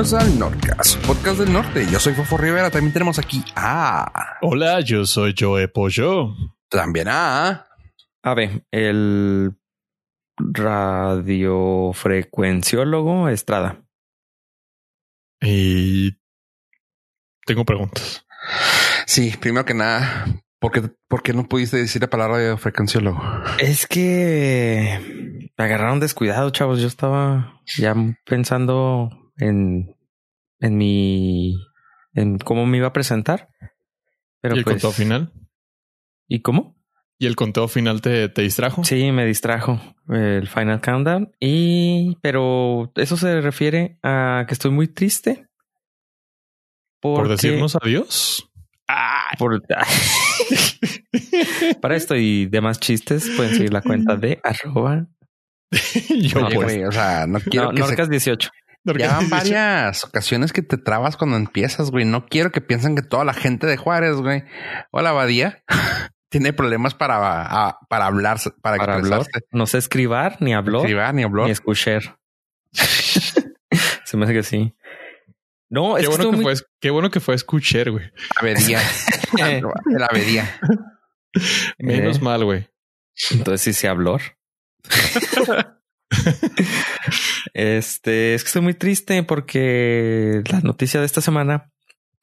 Bienvenidos al Nordcast, podcast del norte. Yo soy Fofo Rivera. También tenemos aquí a. Hola, yo soy Joe Pollo. También a. A ver, el radiofrecuenciólogo Estrada. Y tengo preguntas. Sí, primero que nada, ¿por qué, por qué no pudiste decir la palabra radiofrecuenciólogo? Es que me agarraron descuidado, chavos. Yo estaba ya pensando en, en mi, en cómo me iba a presentar. Pero ¿Y el pues, conteo final? ¿Y cómo? ¿Y el conteo final te, te distrajo? Sí, me distrajo el Final Countdown. Y, pero eso se refiere a que estoy muy triste. ¿Por decirnos adiós? por- Para esto y demás chistes pueden seguir la cuenta de arroba yo No, pues. o sea, no quiero no, que se... Norcas 18. Ya van varias ocasiones que te trabas cuando empiezas, güey. No quiero que piensen que toda la gente de Juárez, güey, o la abadía, tiene problemas para, a- para hablar, para, Para hablar. No sé escribar, ni hablar, Escribir, ni hablar. ni escuchar. Se me hace que sí. No, es Qué que bueno que, muy... fue, qué bueno que fue escuchar, güey. Avería. El avería. Menos Eh. mal, güey. Entonces sí sé hablar. este, es que estoy muy triste porque la noticia de esta semana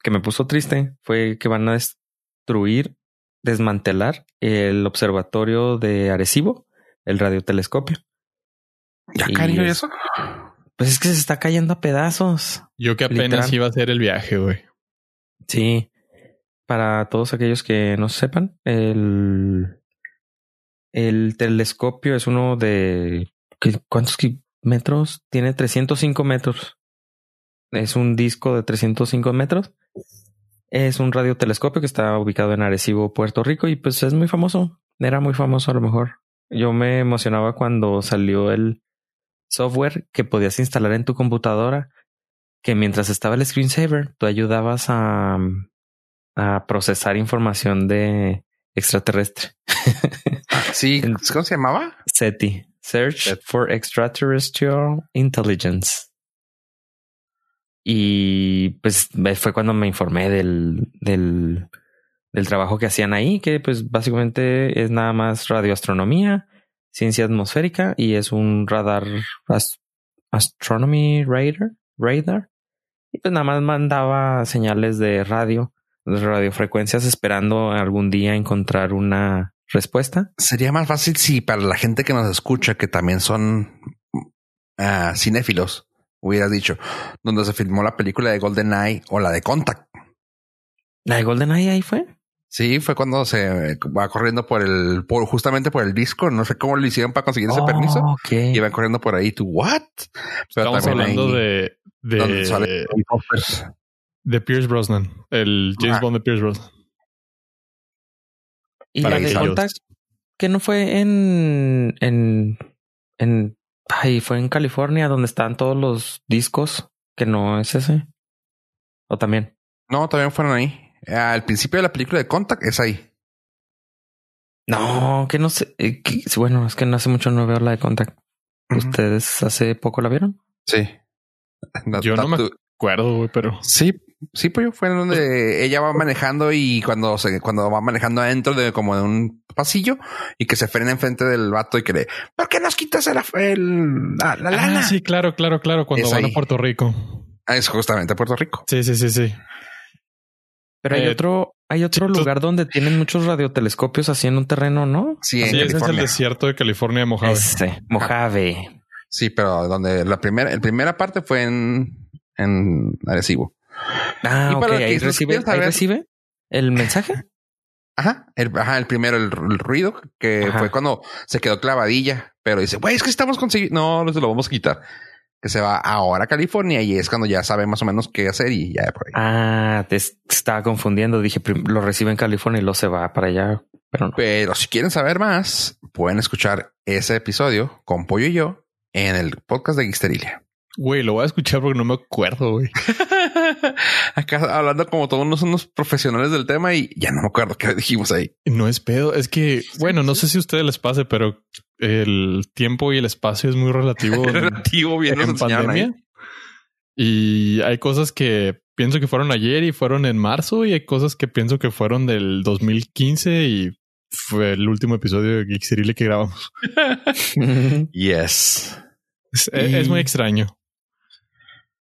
que me puso triste fue que van a destruir, desmantelar el observatorio de Arecibo, el radiotelescopio. ¿Ya es- eso? Pues es que se está cayendo a pedazos. Yo que apenas Literal. iba a hacer el viaje, güey. Sí. Para todos aquellos que no sepan, el, el telescopio es uno de ¿qué- ¿cuántos metros? Tiene 305 metros. Es un disco de 305 metros. Es un radiotelescopio que está ubicado en Arecibo, Puerto Rico, y pues es muy famoso. Era muy famoso a lo mejor. Yo me emocionaba cuando salió el software que podías instalar en tu computadora, que mientras estaba el screensaver, tú ayudabas a, a procesar información de extraterrestre. Sí, En- ¿cómo se llamaba? SETI, Search for Extraterrestrial Intelligence. Y pues fue cuando me informé del, del, del trabajo que hacían ahí, que pues básicamente es nada más radioastronomía, ciencia atmosférica y es un radar as- astronomy radar, radar. Y pues nada más mandaba señales de radio, de radiofrecuencias esperando algún día encontrar una respuesta. Sería más fácil si para la gente que nos escucha, que también son ah, cinéfilos, hubieras dicho, donde se filmó la película de Golden Eye o la de Contact. La de GoldenEye ahí fue. Sí, fue cuando se va corriendo por el, por, justamente por el disco. No sé cómo lo hicieron para conseguir ese Oh, permiso. ok. Iban corriendo por ahí. ¿Tú what? Pero Estamos hablando ahí de, donde sale de, Pierce Brosnan, el James Ajá. Bond de Pierce Brosnan. Y para la de Contact, que no fue en, en, en, ay, fue en California donde están todos los discos, que no es ese. O también. No, también fueron ahí. Al principio de la película de Contact es ahí. No, que no sé. eh, que- bueno, es que no hace mucho no veo la de Contact. ¿Ustedes hace poco la vieron? Sí. No- Yo no me acuerdo, güey, pero Sí, sí, pues fue en donde ella va manejando y cuando se, cuando va manejando adentro de como de un pasillo y que se frena enfrente del vato y que le, ¿por qué nos quitas el, el- la, la lana? Ah, sí, claro, claro, claro. Cuando Es van ahí. a Puerto Rico. Ah, Es justamente Puerto Rico. Sí, sí, sí, sí. Pero hay Eh, otro, hay otro lugar donde tienen muchos radiotelescopios así en un terreno, ¿no? Sí, en Sí, ese es el desierto de California de Mojave. Ese, Mojave. Sí, pero donde la primera, la primera parte fue en, en Arecibo. Ah, Y para Ahí los que recibe, ahí recibe el mensaje. Ajá, el, ajá, el primero, el, el ruido, que Ajá. fue cuando se quedó clavadilla, pero dice, güey, es que estamos consiguiendo, no, no se lo vamos a quitar. Que se va ahora a California y es cuando ya sabe más o menos qué hacer y ya por ahí. Ah, te es- estaba confundiendo. Dije, lo recibe en California y luego se va para allá. Pero no. Pero si quieren saber más, pueden escuchar ese episodio con Pollo y yo en el podcast de Geeksterilia. Güey, lo voy a escuchar porque no me acuerdo, güey. Acá hablando como todos unos, unos profesionales del tema y ya no me acuerdo qué dijimos ahí. No es pedo. Es que, bueno, no sé si a ustedes les pase, pero el tiempo y el espacio es muy relativo en, Relativo bien en ahí. pandemia. Y hay cosas que pienso que fueron ayer y fueron en marzo y hay cosas que pienso que fueron del 2015 y fue el último episodio de Geek que grabamos. Yes. Es, es muy extraño.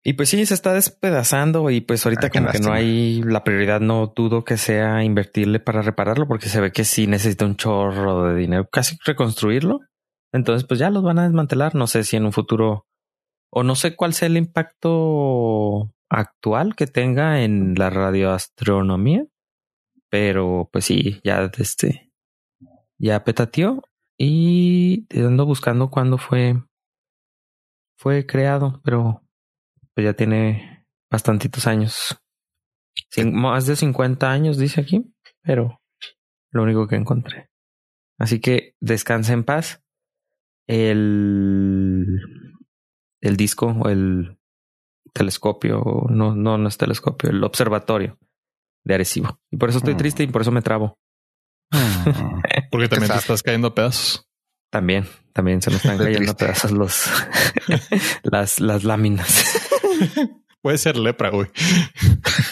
Y pues sí, se está despedazando y pues ahorita Ah, como que no hay la prioridad, no dudo que sea invertirle para repararlo porque se ve que sí necesita un chorro de dinero, casi reconstruirlo. Entonces pues ya los van a desmantelar. No sé si en un futuro o no sé cuál sea el impacto actual que tenga en la radioastronomía, pero pues sí, ya este ya petateó y ando buscando cuándo fue fue creado, pero pues ya tiene bastantitos años. Cin- más de 50 años, dice aquí, pero lo único que encontré. Así que descansa en paz. El, el disco o el telescopio, no, no, no es telescopio, el observatorio de Arecibo. Y por eso estoy Mm. triste y por eso me trabo. Mm. Porque también te estás cayendo a pedazos. También, también se me están cayendo a pedazos los, las, las láminas. Puede ser lepra, güey.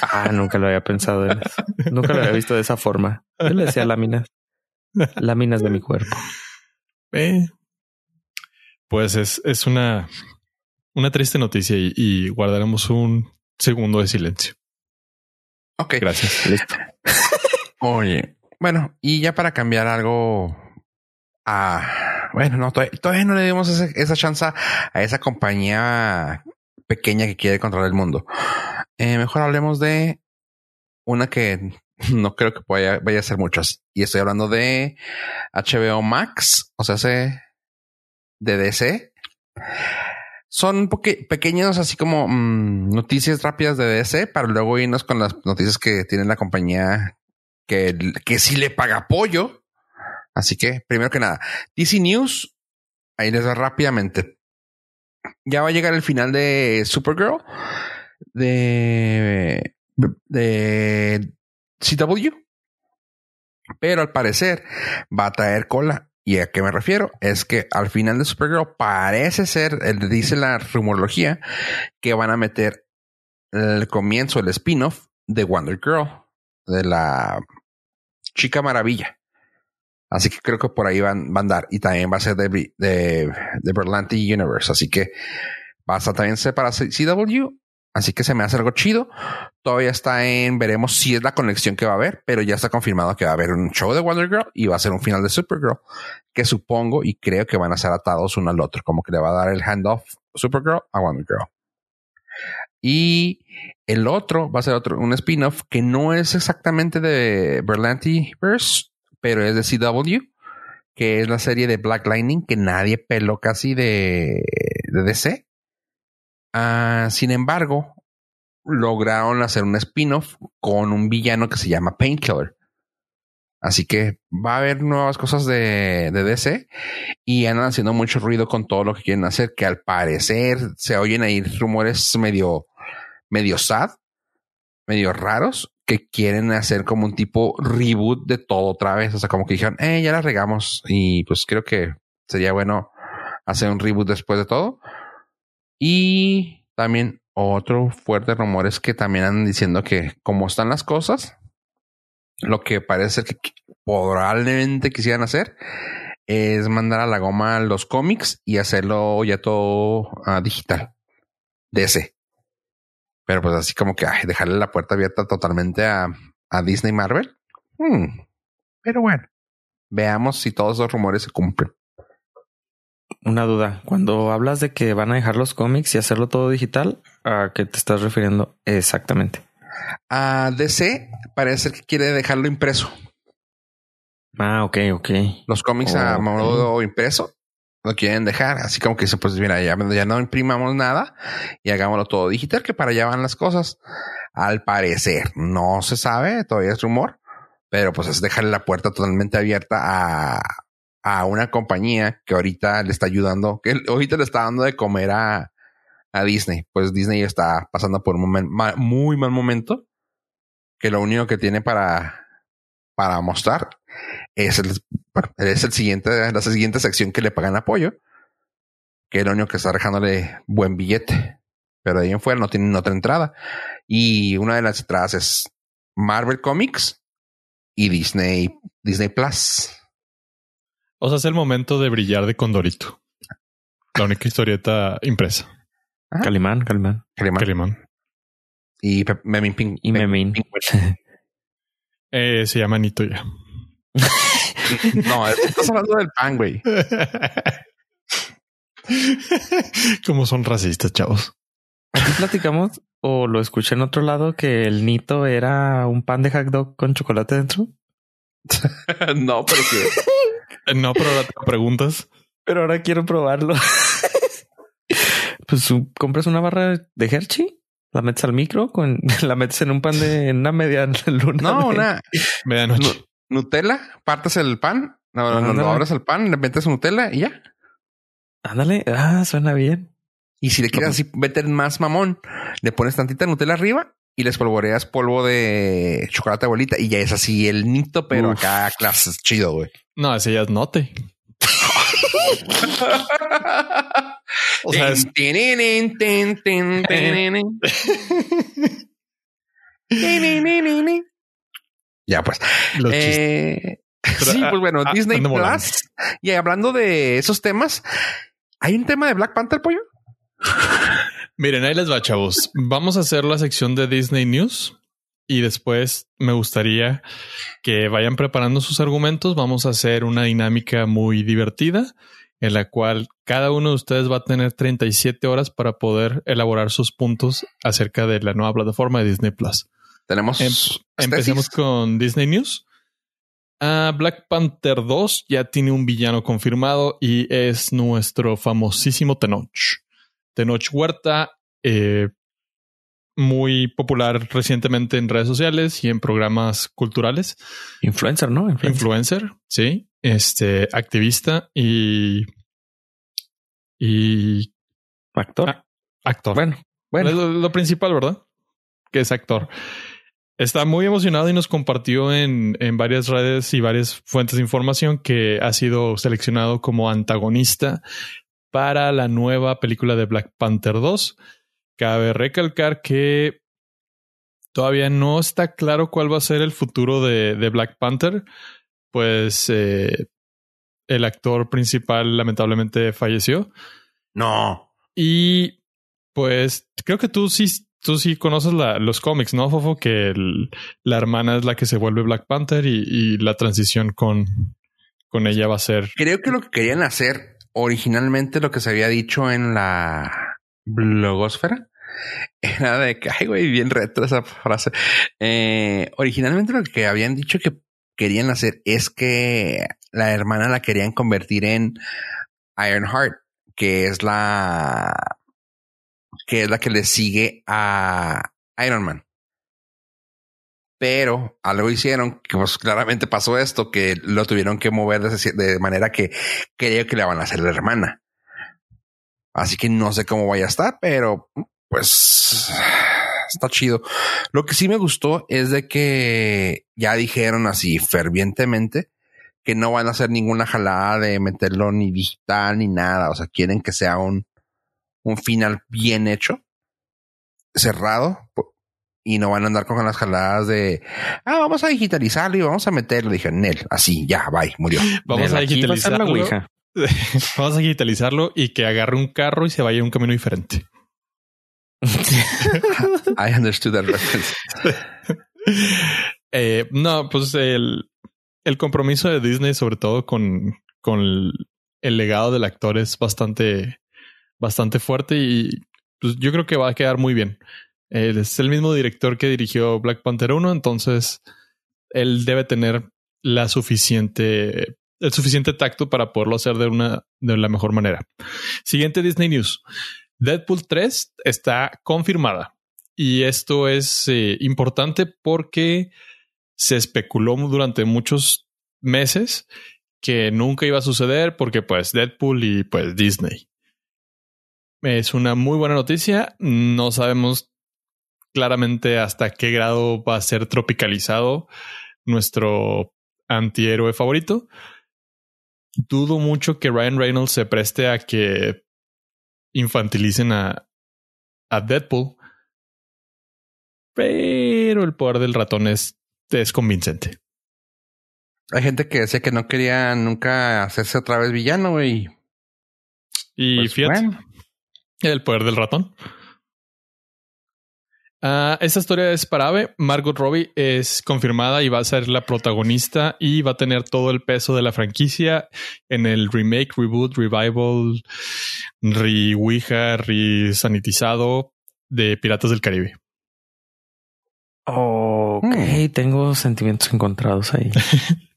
Ah, nunca lo había pensado en eso. Nunca lo había visto de esa forma. Yo le decía láminas. Láminas de mi cuerpo. Eh, Pues es, es una, una triste noticia y, y guardaremos un segundo de silencio. Ok. Gracias. Listo. Oye, bueno, y ya para cambiar algo a bueno, no, todavía, todavía no le dimos esa, esa chance a esa compañía pequeña que quiere controlar el mundo. Eh, mejor hablemos de una que no creo que vaya, vaya a ser muchas. Y estoy hablando de HBO Max, o sea, se de DC. Son pequeños, así como mm, noticias rápidas de DC, para luego irnos con las noticias que tiene la compañía que, que sí le paga apoyo. Así que, primero que nada, DC News, ahí les va rápidamente. Ya va a llegar el final de Supergirl, de, de CW, pero al parecer va a traer cola. ¿Y a qué me refiero? Es que al final de Supergirl parece ser, el- dice la rumorología, que van a meter el comienzo, el spin-off de Wonder Girl, de la Chica Maravilla. Así que creo que por ahí van, a andar. Y también va a ser de, de, Berlanti Universe. Así que va a estar también para CW. Así que se me hace algo chido. Todavía está en, veremos si es la conexión que va a haber, pero ya está confirmado que va a haber un show de Wonder Girl y va a ser un final de Supergirl, que supongo y creo que van a ser atados uno al otro, como que le va a dar el handoff Supergirl a Wonder Girl. Y el otro va a ser otro, un spin-off que no es exactamente de Berlanti Verse, pero es de CW, que es la serie de Black Lightning que nadie peló casi de, de DC. Ah, sin embargo, lograron hacer un spin-off con un villano que se llama Painkiller. Así que va a haber nuevas cosas de, de DC y andan haciendo mucho ruido con todo lo que quieren hacer, que al parecer se oyen ahí rumores medio, medio sad, medio raros, que quieren hacer como un tipo reboot de todo otra vez. O sea, como que dijeron, eh, ya la regamos. Y pues creo que sería bueno hacer un reboot después de todo. Y también otro fuerte rumor es que también andan diciendo que como están las cosas, lo que parece que probablemente quisieran hacer es mandar a la goma los cómics y hacerlo ya todo ah, digital. DC. Pero pues así como que ay, dejarle la puerta abierta totalmente a, a Disney Marvel. Hmm. Pero bueno, veamos si todos esos rumores se cumplen. Una duda. Cuando hablas de que van a dejar los cómics y hacerlo todo digital, ¿a qué te estás refiriendo exactamente? A DC parece que quiere dejarlo impreso. Ah, ok, ok. Los cómics a Ok. modo impreso lo quieren dejar. Así como que dicen, pues mira, ya, ya no imprimamos nada y hagámoslo todo digital, que para allá van las cosas. Al parecer, no se sabe, todavía es rumor, pero pues es dejarle la puerta totalmente abierta a, a una compañía que ahorita le está ayudando, que ahorita le está dando de comer a, a Disney. Pues Disney está pasando por un momen- ma- muy mal momento, que lo único que tiene para, para mostrar es el, bueno, es el siguiente, la siguiente sección que le pagan apoyo, que es lo único que está dejándole buen billete. pero de ahí en fuera no tienen otra entrada. Y una de las entradas es Marvel Comics y Disney, Disney Plus. O sea, es el momento de brillar de Condorito. La única historieta impresa. Ajá. Calimán, Calimán. Calimán. Calimán. Y Memín Ping. Y Memín. Eh, se llama Nito ya. No, estás hablando del pan, güey. Como son racistas, chavos. Aquí platicamos o lo escuché en otro lado que el Nito era un pan de hot dog con chocolate dentro. no, pero que No, pero ahora te preguntas. Pero ahora quiero probarlo. pues tú compras una barra de Hershey, la metes al micro, con, la metes en un pan de en una media luna. no, de- una Medianoche. Nu- Nutella, partes el pan, no, no, no, abres el pan, le metes Nutella y ya. Ándale, ah, suena bien. Y si le quieres así meter más mamón, le pones tantita Nutella arriba y les polvoreas polvo de chocolate abuelita y ya es así el nito, pero Uf. acá clases chido, güey. No, ese ya es note. O sea, es- Ya pues. Eh, sí, ah, pues bueno, ah, Disney volando. Plus. Y hablando de esos temas, hay un tema de Black Panther, pollo. Miren, ahí les va, chavos. Vamos a hacer la sección de Disney News y después me gustaría que vayan preparando sus argumentos. Vamos a hacer una dinámica muy divertida en la cual cada uno de ustedes va a tener 37 horas para poder elaborar sus puntos acerca de la nueva plataforma de Disney Plus. Tenemos. Em-. Empecemos con Disney News. Ah, Black Panther 2 ya tiene un villano confirmado y es nuestro famosísimo Tenoch. Tenoch Huerta, eh, muy popular recientemente en redes sociales y en programas culturales. Influencer, ¿no? Influencer. Influencer, sí. Este, activista y, y Actor. Ah, actor. bueno, bueno. Es lo, lo principal, ¿verdad? Que es actor. Está muy emocionado y nos compartió en, en varias redes y varias fuentes de información que ha sido seleccionado como antagonista para la nueva película de Black Panther 2. Cabe recalcar que todavía no está claro cuál va a ser el futuro de, de Black Panther, pues eh, el actor principal lamentablemente falleció. No. Y pues creo que tú sí, tú sí conoces los cómics, ¿no, Fofo? Que la hermana es la que se vuelve Black Panther y, y la transición con, con ella va a ser. Creo que lo que querían hacer originalmente, lo que se había dicho en la blogosfera, era de que, ay, güey, bien retro esa frase. Eh, originalmente lo que habían dicho que querían hacer es que la hermana la querían convertir en Ironheart, que es la que es la que le sigue a Iron Man. Pero algo hicieron que pues claramente pasó esto, que lo tuvieron que mover de, manera que creo que le van a hacer la hermana. Así que no sé cómo vaya a estar, pero pues está chido. Lo que sí me gustó es de que ya dijeron así fervientemente que no van a hacer ninguna jalada de meterlo ni digital ni nada. O sea, quieren que sea un, un final bien hecho, cerrado, y no van a andar con las jaladas de ah, vamos a digitalizarlo y vamos a meterlo. Dije, Nel, así, ya, bye, murió. Vamos a va digitalizarlo. Vamos a digitalizarlo y que agarre un carro y se vaya a un camino diferente. I understood that reference. Eh, no, pues el, el compromiso de Disney, sobre todo con, con el, el legado del actor, es bastante, bastante fuerte y pues, yo creo que va a quedar muy bien. Es el mismo director que dirigió Black Panther 1, entonces él debe tener la suficiente, el suficiente tacto para poderlo hacer de una, de la mejor manera. Siguiente Disney News. Deadpool 3 está confirmada. Y esto es eh, importante porque se especuló durante muchos meses que nunca iba a suceder porque pues Deadpool y pues Disney. Es una muy buena noticia. No sabemos claramente hasta qué grado va a ser tropicalizado nuestro antihéroe favorito. Dudo mucho que Ryan Reynolds se preste a que infantilicen a, a Deadpool. Pero el poder del ratón es, es convincente. Hay gente que decía que no quería nunca hacerse otra vez villano, güey. Y Pues, fíjate, bueno. El poder del ratón. Ah, esta historia es para Ave. Margot Robbie es confirmada y va a ser la protagonista y va a tener todo el peso de la franquicia en el remake, reboot, revival, re-ouija, re-sanitizado de Piratas del Caribe. Ok, Hmm. tengo sentimientos encontrados ahí.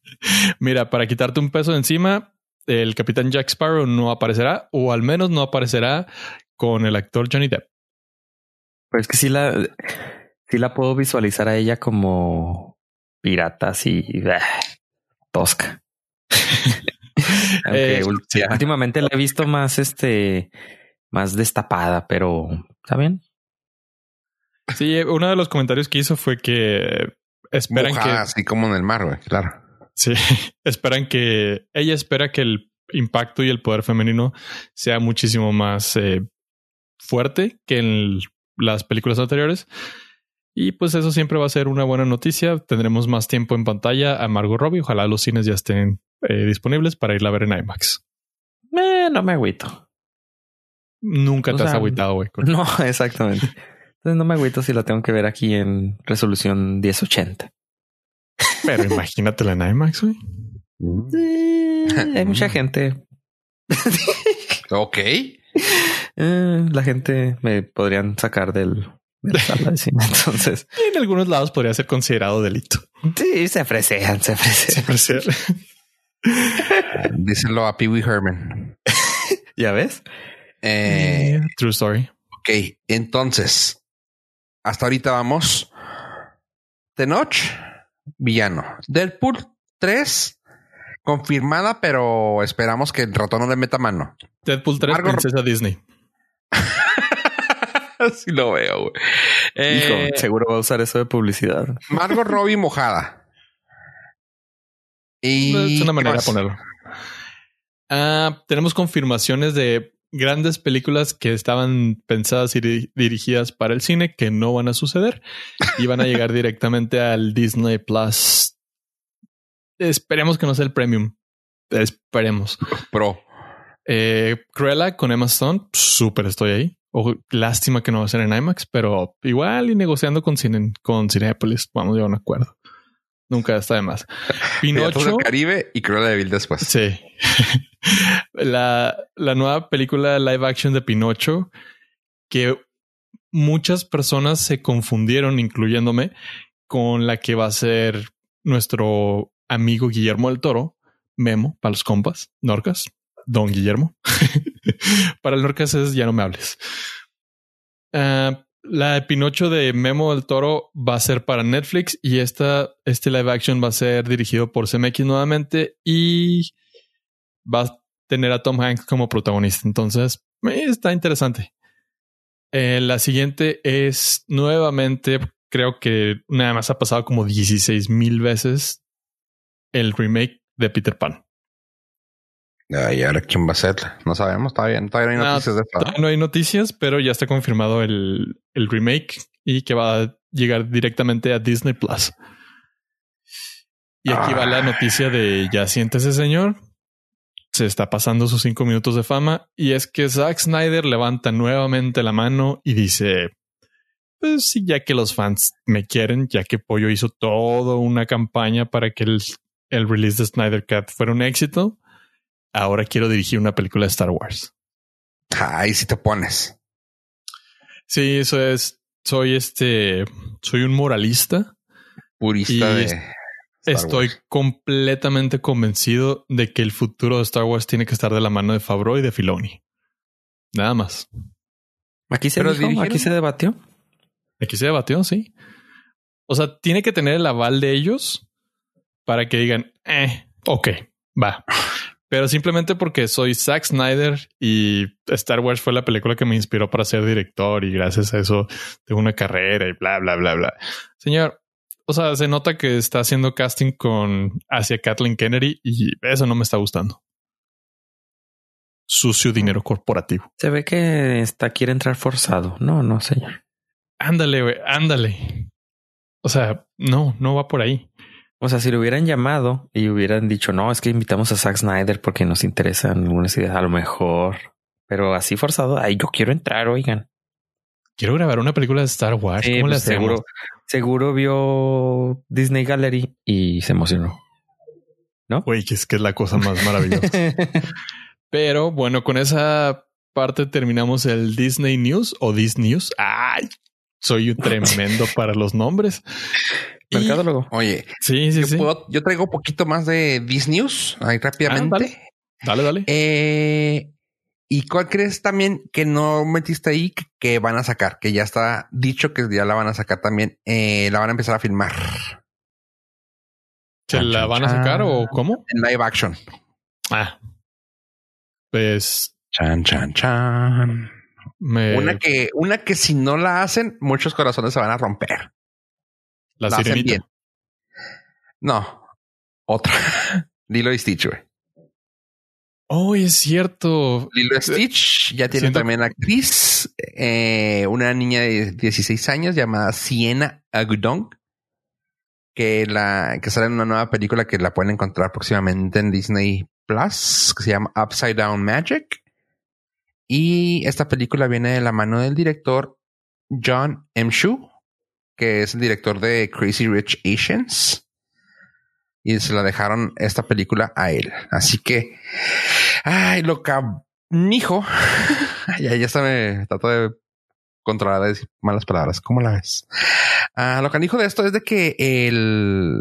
Mira, para quitarte un peso de encima, el capitán Jack Sparrow no aparecerá, o al menos no aparecerá con el actor Johnny Depp. Pero es que sí la, sí la puedo visualizar a ella como pirata así bah, tosca. Aunque Eh, últimamente la he visto más este más destapada, pero está bien. Sí, uno de los comentarios que hizo fue que esperan que así como en el mar, güey. Claro. Sí, esperan que ella espera que el impacto y el poder femenino sea muchísimo más eh, fuerte que en las películas anteriores. Y pues eso siempre va a ser una buena noticia. Tendremos más tiempo en pantalla a Margot Robbie. Ojalá los cines ya estén eh, disponibles para irla a ver en IMAX. Eh, no me agüito. Nunca O te has agüitado, güey. No, exactamente. Entonces no me agüito si la tengo que ver aquí en resolución 1080. Pero imagínatela en IMAX, güey. Eh, hay mucha gente. Ok. Eh, la gente me podrían sacar del, de la sala de cine. Entonces, En algunos lados podría ser considerado delito. sí, se fresean, se fresean. Siempre ser. Díselo a Pee Wee Herman. ¿Ya ves? Eh, True story. ok, entonces, hasta ahorita vamos. Tenoch, villano. Deadpool 3, confirmada, pero esperamos que el ratón no le meta mano. Deadpool 3, Margot- Princesa Disney. Así lo veo, güey. Eh, Hijo, seguro va a usar eso de publicidad. Margot Robbie mojada. Y es una ¿qué manera de ponerlo. Ah, tenemos confirmaciones de grandes películas que estaban pensadas y di- dirigidas para el cine que no van a suceder y van a llegar directamente al Disney Plus. Esperemos que no sea el premium. Esperemos. Pro. Eh, Cruella con Emma Stone, súper estoy ahí. O, lástima que no va a ser en IMAX, pero igual y negociando con, cine, con Cinepolis, vamos a llegar a un acuerdo. Nunca está de más. Pinocho. del Caribe y Cruella de Vil después. Sí. la, la nueva película live action de Pinocho, que muchas personas se confundieron, incluyéndome, con la que va a ser nuestro amigo Guillermo del Toro, Memo, para los compas, Norcas, Don Guillermo. para el Norcas es ya no me hables. Ah, la de Pinocho de Memo del Toro va a ser para Netflix y esta, este live action va a ser dirigido por CMX nuevamente y va a tener a Tom Hanks como protagonista. Entonces, eh, está interesante. Eh, la siguiente es nuevamente, creo que nada más ha pasado como 16 mil veces el remake de Peter Pan. Ay, ahora quién va a ser. No sabemos, todavía, todavía no hay No, noticias de no hay noticias, pero ya está confirmado el, el remake y que va a llegar directamente a Disney Plus. Y aquí va la Ah. noticia de ya siéntese, señor. Se está pasando sus cinco minutos de fama y es que Zack Snyder levanta nuevamente la mano y dice: Pues sí, ya que los fans me quieren, ya que Pollo hizo toda una campaña para que el, el release de Snyder Cut fuera un éxito, ahora quiero dirigir una película de Star Wars. Ay, si te pones. Sí, eso es. Soy este. Soy un moralista. Purista Y de. Star Estoy Wars. completamente convencido de que el futuro de Star Wars tiene que estar de la mano de Favreau y de Filoni. Nada más. Aquí se Pero dijo, dirigieron- aquí se debatió. Aquí se debatió, sí. O sea, tiene que tener el aval de ellos para que digan, eh, ok, va. Pero simplemente porque soy Zack Snyder y Star Wars fue la película que me inspiró para ser director y gracias a eso tengo una carrera y bla, bla, bla, bla. Señor, o sea, se nota que está haciendo casting con hacia Kathleen Kennedy y eso no me está gustando. sucio dinero corporativo. Se ve que está quiere entrar forzado. No, no, señor. Ándale, güey, ándale. O sea, no, no va por ahí. O sea, si lo hubieran llamado y hubieran dicho, no, es que invitamos a Zack Snyder porque nos interesan algunas ideas, a lo mejor. Pero así forzado, ay, yo quiero entrar, oigan. Quiero grabar una película de Star Wars. Sí, ¿Cómo le pues, seguro, seguro vio Disney Gallery y se emocionó. Güey, que es que es la cosa más maravillosa. Pero bueno, con esa parte terminamos el Disney News o Disney News. Ay, soy un tremendo para los nombres. Mercadólogo. Oye, Sí, sí, yo, sí. puedo- yo traigo un poquito más de Disney News ahí rápidamente. Ah, dale. Dale, dale. Eh, ¿Y cuál crees también que no metiste ahí que, que van a sacar? Que ya está dicho que ya la van a sacar también. Eh, la van a empezar a filmar ¿Se la chan, van a sacar chan. o cómo? en live action. Ah, pues Chan, chan, chan. me Una que, una que si no la hacen, muchos corazones se van a romper. La hacen sirenita. bien. No, otra. Lilo y Stitch, güey. Oh, es cierto. Lilo y Stitch ya tiene Siento- también actriz, eh, una niña de 16 años llamada Sienna Agudong, que la que sale en una nueva película que la pueden encontrar próximamente en Disney Plus, que se llama Upside Down Magic. Y esta película viene de la mano del director John M. Shu, que es el director de Crazy Rich Asians. Y se la dejaron esta película a él. Así que, ay, lo canijo. ya, ya está, me trato de controlar malas palabras. ¿Cómo la ves? Ah, lo canijo de esto es de que el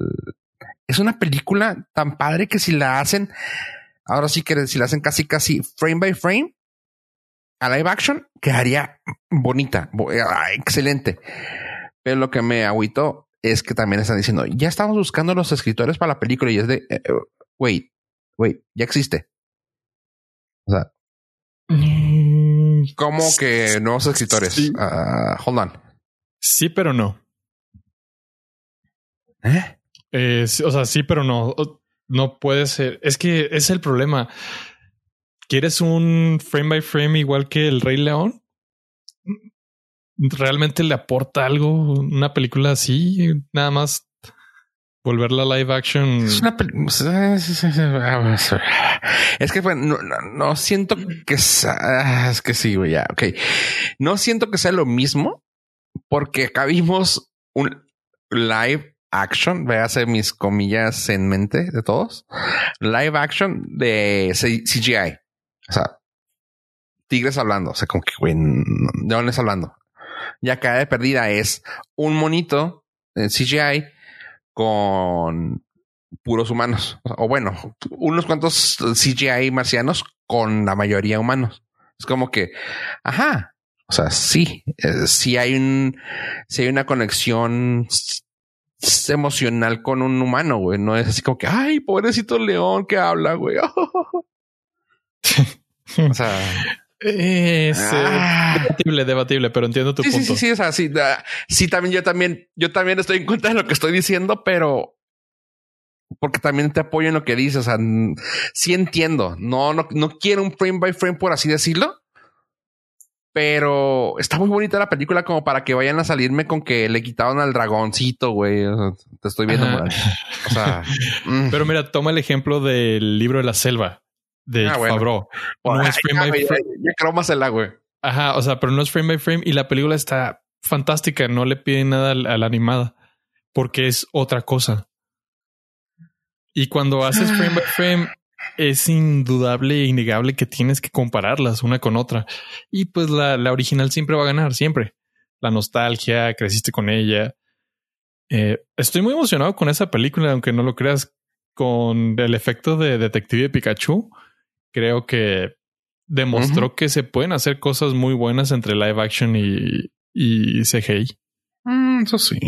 es una película tan padre que si la hacen, ahora sí que si la hacen casi, casi frame by frame a live action, quedaría bonita, bo- ah, excelente. Pero lo que me agüitó es que también están diciendo, ya estamos buscando los escritores para la película y es de, eh, eh, wait, wait, ya existe. O sea, Mm, ¿cómo que nuevos escritores? Sí. Ah, hold on. Sí, pero no. ¿Eh? Eh, sí, o sea, sí, pero no. No puede ser. Es que es el problema. ¿Quieres un frame by frame igual que el Rey León? ¿Realmente le aporta algo una película así? Nada más volverla live action. Es una Es que bueno, no, no- siento que sea, es que sí, güey, ya, ok. No siento que sea lo mismo porque acá vimos un live action, véase mis comillas en mente de todos, live action de CGI. O sea, tigres hablando, o sea, como que, güey, no- ¿de dónde está hablando? Y acá de perdida es un monito en CGI con puros humanos. O bueno, unos cuantos CGI marcianos con la mayoría humanos. Es como que, ajá. O sea, sí, eh, sí hay un, sí hay una conexión emocional con un humano, güey. No es así como que, ay, pobrecito león que habla, güey. o sea, Es eh, ah. debatible, debatible, pero entiendo tu sí, sí, punto. sí, sí, o sea, sí, da- sí, también yo también, yo también estoy en contra de lo que estoy diciendo, pero porque también te apoyo en lo que dices, o sea, sí entiendo, no, no, no quiero un frame by frame por así decirlo, pero está muy bonita la película como para que vayan a salirme con que le quitaron al dragoncito, güey, o sea, te estoy viendo. Morán. o sea, mm. Pero mira, toma el ejemplo del libro de la selva de Ah, bueno. Favreau. No es frame ya, by ya, frame. ya crómasela, güey. Ajá, o sea, pero no es frame by frame y la película está fantástica. No le piden nada a la a la animada porque es otra cosa. Y cuando haces frame by frame, es indudable e innegable que tienes que compararlas una con otra. Y pues la, la original siempre va a ganar, siempre. La nostalgia, creciste con ella. Eh, estoy muy emocionado con esa película, aunque no lo creas, con el efecto de Detective Pikachu. Creo que demostró que se pueden hacer cosas muy buenas entre live action y, y CGI. Mm, eso sí.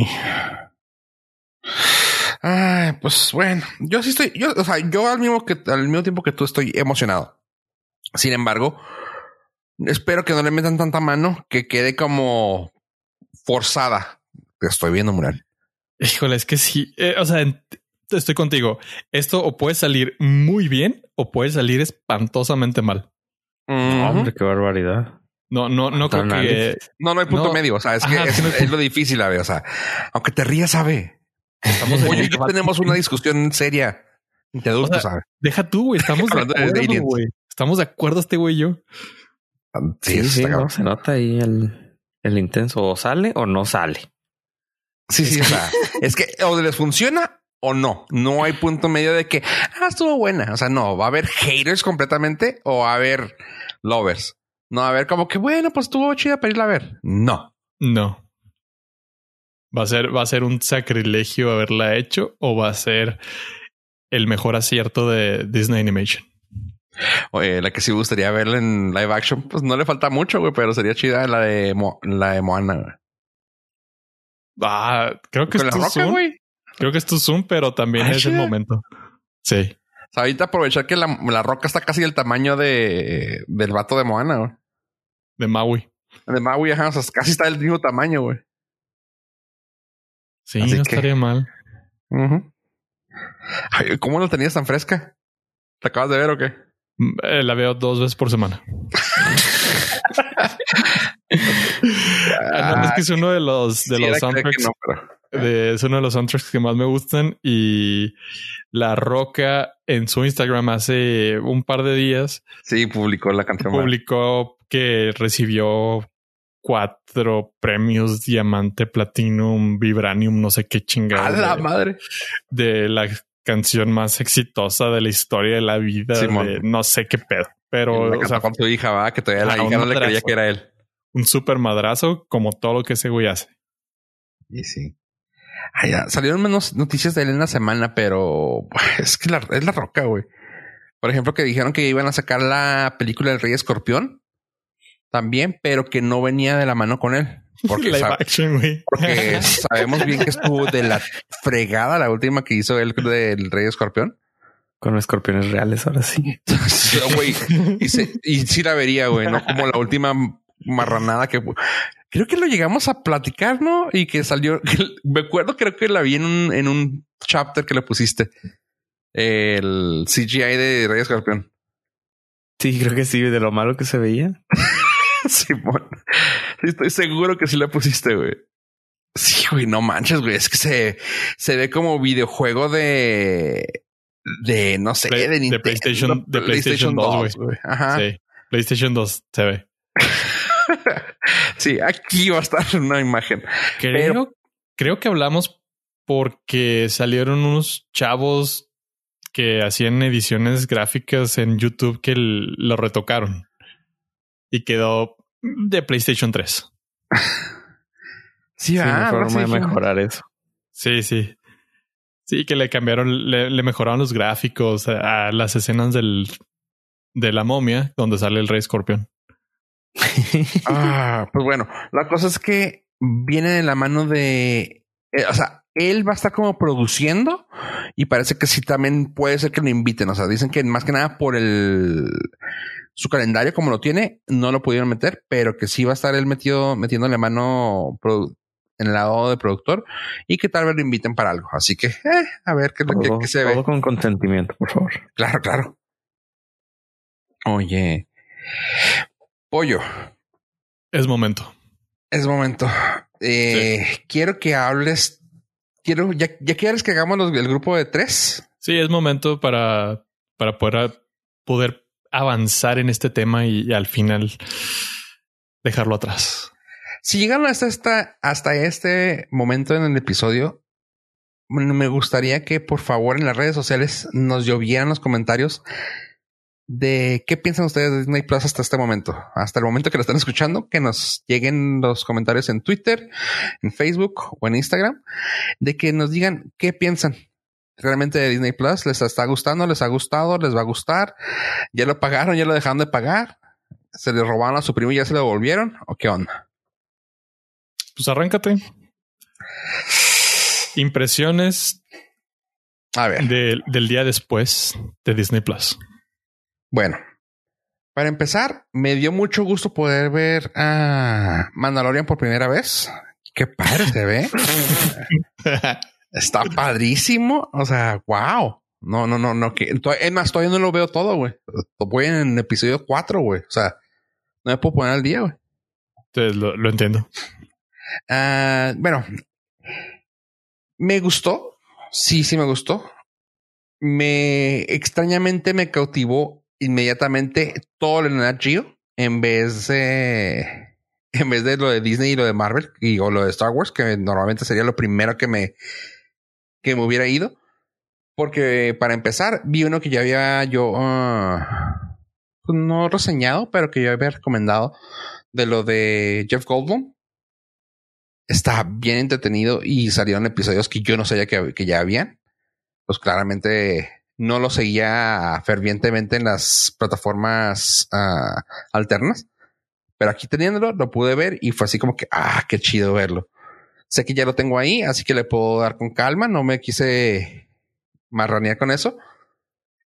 Ay, pues bueno, yo sí estoy, yo, o sea, yo al mismo que al mismo tiempo que tú estoy emocionado. Sin embargo, espero que no le metan tanta mano que quede como forzada. Te estoy viendo, Mural. Híjole, es que sí. eh, o sea, estoy contigo. Esto o puede salir muy bien o puede salir espantosamente mal. No, hombre, qué barbaridad. No, no, no creo que. No, no hay punto No. medio. O sea, es que Ajá, es, es que no hay es lo difícil, a ver. O sea, aunque te rías, sabe. Estamos en Oye, tenemos una discusión seria de adultos, O sea, ¿sabes? Deja tú, güey. Estamos de acuerdo, güey. Estamos de acuerdo este güey y yo. Sí, sí, no, se nota ahí el, el intenso. O sale o no sale. Sí, sí, o sea, es que o les funciona o no. No hay punto medio de que, ah, estuvo buena. O sea, no, va a haber haters completamente o va a haber lovers. No va a haber como que, bueno, pues estuvo chida para irla a ver. No. No. ¿Va a ser, va a ser un sacrilegio haberla hecho o va a ser el mejor acierto de Disney Animation? Oye, la que sí gustaría verla en live action, pues no le falta mucho, güey, pero sería chida la de, Mo- la de Moana. güey. Ah, creo que Con es la roca, güey. Creo que es tu Zoom, pero también Ah, es el momento. Sí. O sea, ahorita aprovechar que la, la roca está casi del tamaño de, del vato de Moana, güey. De Maui. De Maui, ajá, o sea, casi está del mismo tamaño, güey. Sí, Así no que- estaría mal. Ay, ¿Cómo lo tenías tan fresca? ¿Te acabas de ver o qué? Mm, eh, La veo dos veces por semana. Ah, es que es uno de los de los soundtracks. no, pero- de- es uno de los soundtracks que más me gustan. Y La Roca en su Instagram hace un par de días Sí, publicó la canción. publicó que recibió cuatro premios diamante, platinum, vibranium, no sé qué A chingada la de, madre. de la canción más exitosa de la historia de la vida. De no sé qué pedo, pero o sea, con su hija, va, que todavía la hija no le creía que era él. Un super madrazo como todo lo que ese güey hace. Y sí. Ay, ya, salieron menos noticias de él en la semana, pero es que la- es la roca, güey. Por ejemplo, que dijeron que iban a sacar la película del Rey Escorpión también, pero que no venía de la mano con él. Porque, action, porque sabemos bien que estuvo de la fregada la última que hizo él del Rey Escorpión. Con escorpiones reales, ahora sí. Sí, güey. Y, se- y sí la vería, güey, no como la última marranada que creo que lo llegamos a platicar, ¿no? Y que salió, me acuerdo, creo que la vi en un, en un chapter que le pusiste el CGI de Rey Escorpión. Sí, creo que sí, de lo malo que se veía. Simón. Sí, estoy seguro que sí la pusiste, güey. Sí, güey, no manches, güey. Es que se, se ve como videojuego de, de no sé, Play- de, de Nintendo, PlayStation- de PlayStation 2, güey. Ajá. Sí, PlayStation 2 se ve. Sí, aquí va a estar una imagen. Creo, Pero- creo que hablamos porque salieron unos chavos que hacían ediciones gráficas en YouTube que lo retocaron y quedó de PlayStation 3. Sí, Sí, ah, algo forma de mejorar eso. Sí, sí. Sí, que le cambiaron, le, le mejoraron los gráficos a, a las escenas del, de la momia donde sale el rey escorpión. Ah, pues bueno, la cosa es que viene de la mano de, eh, o sea, él va a estar como produciendo y parece que sí también puede ser que lo inviten. O sea, dicen que más que nada por el su calendario como lo tiene, no lo pudieron meter, pero que sí va a estar él metido, metiéndole mano produ- en el lado de productor y que tal vez lo inviten para algo. Así que, eh, a ver qué, todo, qué se todo ve. con consentimiento, por favor. Claro, claro. Oye, pollo. Es momento. Es momento. Eh, Quiero que hables. Quiero, ya, ya quieres que hagamos los- el grupo de tres. Sí, es momento para, para poder, poder avanzar en este tema y, y al final dejarlo atrás. Si llegaron hasta esta, hasta este momento en el episodio, me gustaría que por favor en las redes sociales nos llovieran los comentarios de qué piensan ustedes de Disney Plus hasta este momento, hasta el momento que lo están escuchando, que nos lleguen los comentarios en Twitter, en Facebook o en Instagram, de que nos digan qué piensan realmente de Disney Plus. ¿Les está gustando? ¿Les ha gustado? ¿Les va a gustar? ¿Ya lo pagaron? ¿Ya lo dejaron de pagar? ¿Se le robaron a su primo y ya se lo devolvieron? ¿O qué onda? Pues arráncate. Impresiones A ver. del- del día después de Disney Plus. Bueno, para empezar, me dio mucho gusto poder ver a Mandalorian por primera vez. Qué padre se ve. Está padrísimo. O sea, wow. No, no, no, no. Que, es más, todavía no lo veo todo, güey. Voy en episodio 4, güey. O sea, no me puedo poner al día, güey. Entonces, lo, lo entiendo. Ah, bueno, me gustó. Sí, sí me gustó. Me extrañamente me cautivó inmediatamente todo el Nat en vez de en vez de lo de Disney y lo de Marvel y o lo de Star Wars, que normalmente sería lo primero que me que me hubiera ido. Porque para empezar, vi uno que ya había yo uh, no reseñado, pero que yo había recomendado de lo de Jeff Goldblum. Está bien entretenido y salieron episodios que yo no sabía que, que ya habían. Pues claramente no lo seguía fervientemente en las plataformas uh, alternas. Pero aquí teniéndolo, lo pude ver y fue así como que, ah, qué chido verlo. Sé que ya lo tengo ahí, así que le puedo dar con calma. No me quise marranear con eso.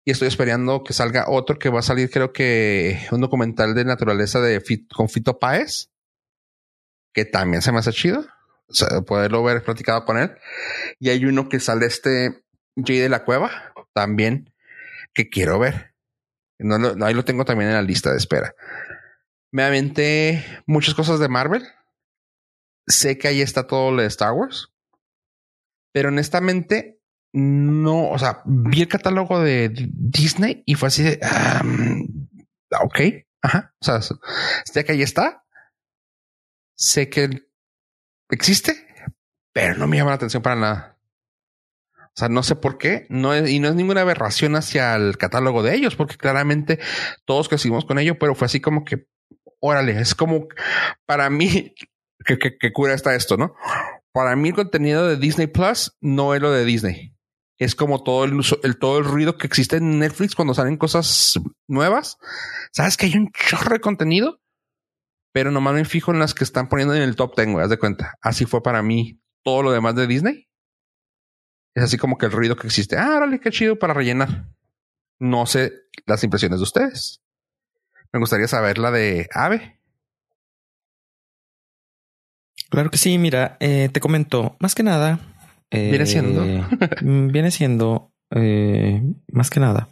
Y estoy esperando que salga otro que va a salir, creo que un documental de naturaleza de con Fito Páez, que también se me hace chido. O sea, poderlo ver platicado con él. Y hay uno que sale este Jay de la Cueva, también, que quiero ver. Ahí lo tengo también en la lista de espera. Me aventé muchas cosas de Marvel. Sé que ahí está todo lo de Star Wars. Pero honestamente, no, o sea, vi el catálogo de Disney y fue así de, ok, ajá, o sea, sé que ahí está. Sé que existe, pero no me llama la atención para nada. O sea, no sé por qué, no es, y no es ninguna aberración hacia el catálogo de ellos, porque claramente todos crecimos con ello, pero fue así como que órale, es como para mí que, cura está esto, ¿no? Para mí el contenido de Disney Plus no es lo de Disney. Es como todo el, el, todo el ruido que existe en Netflix cuando salen cosas nuevas. Sabes que hay un chorro de contenido, pero nomás me fijo en las que están poniendo en el top 10, haz de cuenta. Así fue para mí todo lo demás de Disney. Es así como que el ruido que existe. Ah, órale, qué chido para rellenar. No sé las impresiones de ustedes. Me gustaría saber la de Ave. Claro que sí, mira, eh, te comento, más que nada. viene siendo. Mm, viene siendo, eh, más que nada.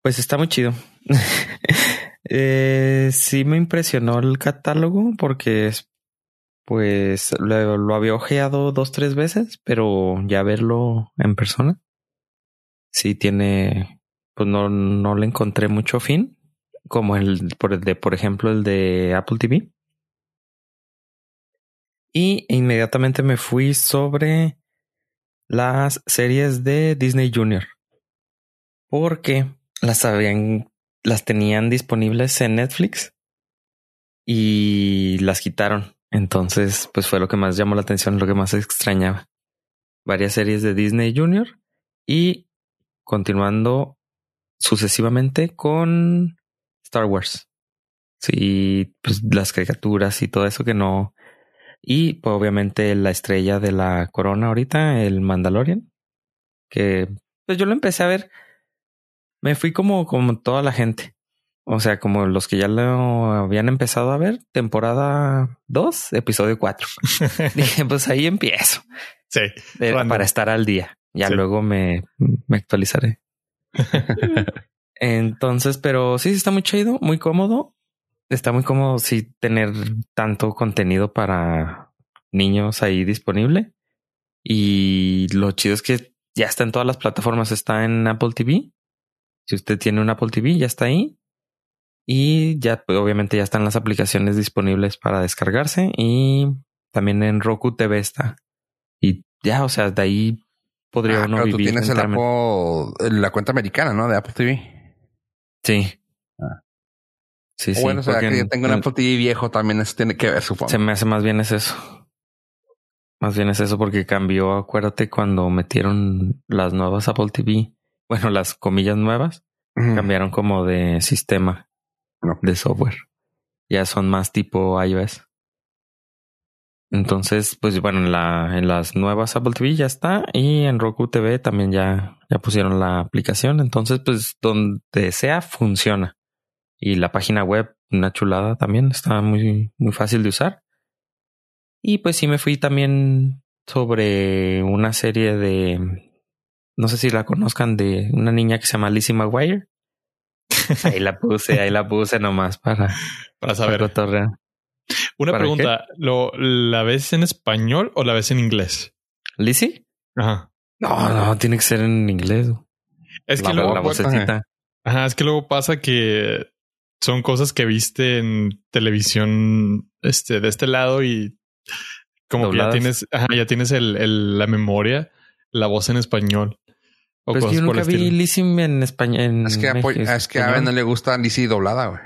Pues está muy chido. eh, sí me impresionó el catálogo porque pues lo, lo, había ojeado dos, tres veces, pero ya verlo en persona, sí tiene, pues no, no le encontré mucho fin como el por, de, por ejemplo, el de Apple TV. Y inmediatamente me fui sobre las series de Disney Junior. Porque las habían, las tenían disponibles en Netflix y las quitaron. Entonces, pues fue lo que más llamó la atención, lo que más extrañaba. Varias series de Disney Junior y continuando sucesivamente con Star Wars. Sí, pues las caricaturas y todo eso que no. Y pues, obviamente la estrella de la corona ahorita, el Mandalorian. Que pues yo lo empecé a ver. Me fui como, como toda la gente. O sea, como los que ya lo habían empezado a ver, temporada 2, episodio 4. Dije, pues ahí empiezo. Sí. para estar al día. Ya luego me, me actualizaré. Entonces, pero sí, está muy chido, muy cómodo. Está muy cómodo sí tener tanto contenido para niños ahí disponible. Y lo chido es que ya está en todas las plataformas, está en Apple TV. Si usted tiene un Apple TV, ya está ahí. Y ya, pues, obviamente, ya están las aplicaciones disponibles para descargarse. Y también en Roku TV está. Y ya, o sea, de ahí podría ah, uno vivir. Tú tienes el Apple, la cuenta americana, ¿no? De Apple TV. Sí. Ah. Sí, sí. Bueno, o sea, que yo tengo un Apple TV viejo también eso tiene que ver, supongo. Se me hace más bien es eso. Más bien es eso porque cambió, acuérdate, cuando metieron las nuevas Apple TV, bueno, las comillas nuevas, cambiaron como de sistema de software. Ya son más tipo iOS. Entonces, pues bueno, en, la, en las nuevas Apple TV ya está y en Roku TV también ya, ya pusieron la aplicación. Entonces, pues donde sea funciona. Y la página web, una chulada también, está muy, muy fácil de usar. Y pues sí me fui también sobre una serie de no sé si la conozcan, de una niña que se llama Lizzie McGuire. Ahí la puse, ahí la puse nomás para, Para saber. para. Una ¿para pregunta. ¿Lo, ¿La ves en español o la ves en inglés? ¿Lizzie? Ajá. No, no, tiene que ser en inglés. Es la, que luego, la vocecita. ajá, es que luego pasa que son cosas que viste en televisión este, de este lado y como que ya tienes, ajá, ya tienes el, el- la memoria, la voz en español. O Pero es que cosas yo por nunca vi. Lizzie en español. Es que, a, en Po- México, es que a español. Ave no le gusta Lizzie doblada, güey.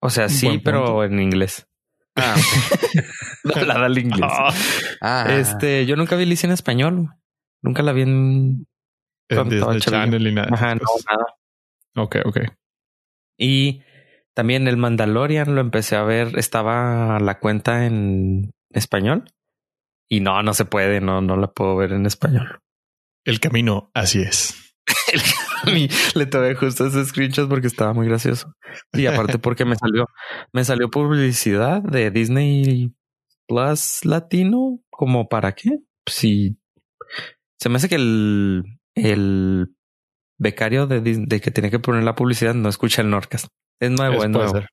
O sea, sí, pero en inglés. Ah, Doblada al inglés. Ah, ah. Este, yo nunca vi Lizzie en español. Nunca la vi en. en Disney. Channel y nada. Ajá, no, Pues, nada. Ok, ok. Y también el Mandalorian lo empecé a ver. Estaba la cuenta en español. Y no, no se puede. No, no la puedo ver en español. El camino, así es. A mí le tomé justo ese screenshot porque estaba muy gracioso. Y aparte porque me salió, me salió publicidad de Disney Plus Latino. ¿Como para qué? Sí. Se me hace que el, el becario de, de que tiene que poner la publicidad no escucha el Norcast. Es nuevo, Es- nuevo. ser.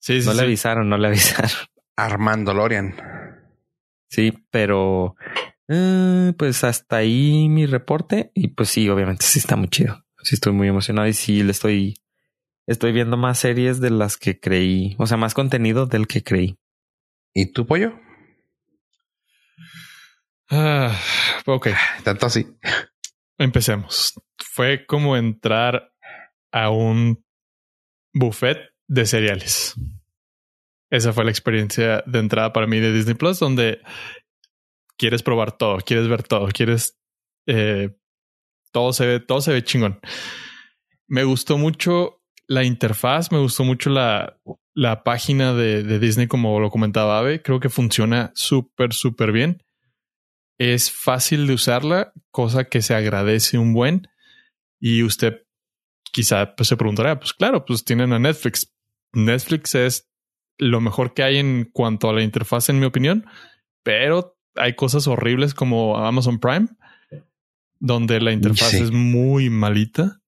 Sí, sí, No le avisaron, no le avisaron. Armando Lorian. Sí, pero eh, pues hasta ahí mi reporte. Y pues sí, obviamente sí está muy chido. Sí estoy muy emocionado y sí le estoy, estoy viendo más series de las que creí. O sea, más contenido del que creí. ¿Y tu pollo? Ah, ok, Tanto así. empecemos. Fue como entrar a un buffet de cereales. Esa fue la experiencia de entrada para mí de Disney Plus, donde quieres probar todo, quieres ver todo, quieres eh, todo se ve, todo se ve chingón. Me gustó mucho la interfaz, me gustó mucho la, la página de, Disney, como lo comentaba Ave. Creo que funciona súper, súper bien. Es fácil de usarla, cosa que se agradece un buen. Y usted quizá pues, se preguntará, pues claro, pues tienen a Netflix. Netflix es lo mejor que hay en cuanto a la interfaz, en mi opinión, pero hay cosas horribles como Amazon Prime, donde la interfaz Sí. es muy malita.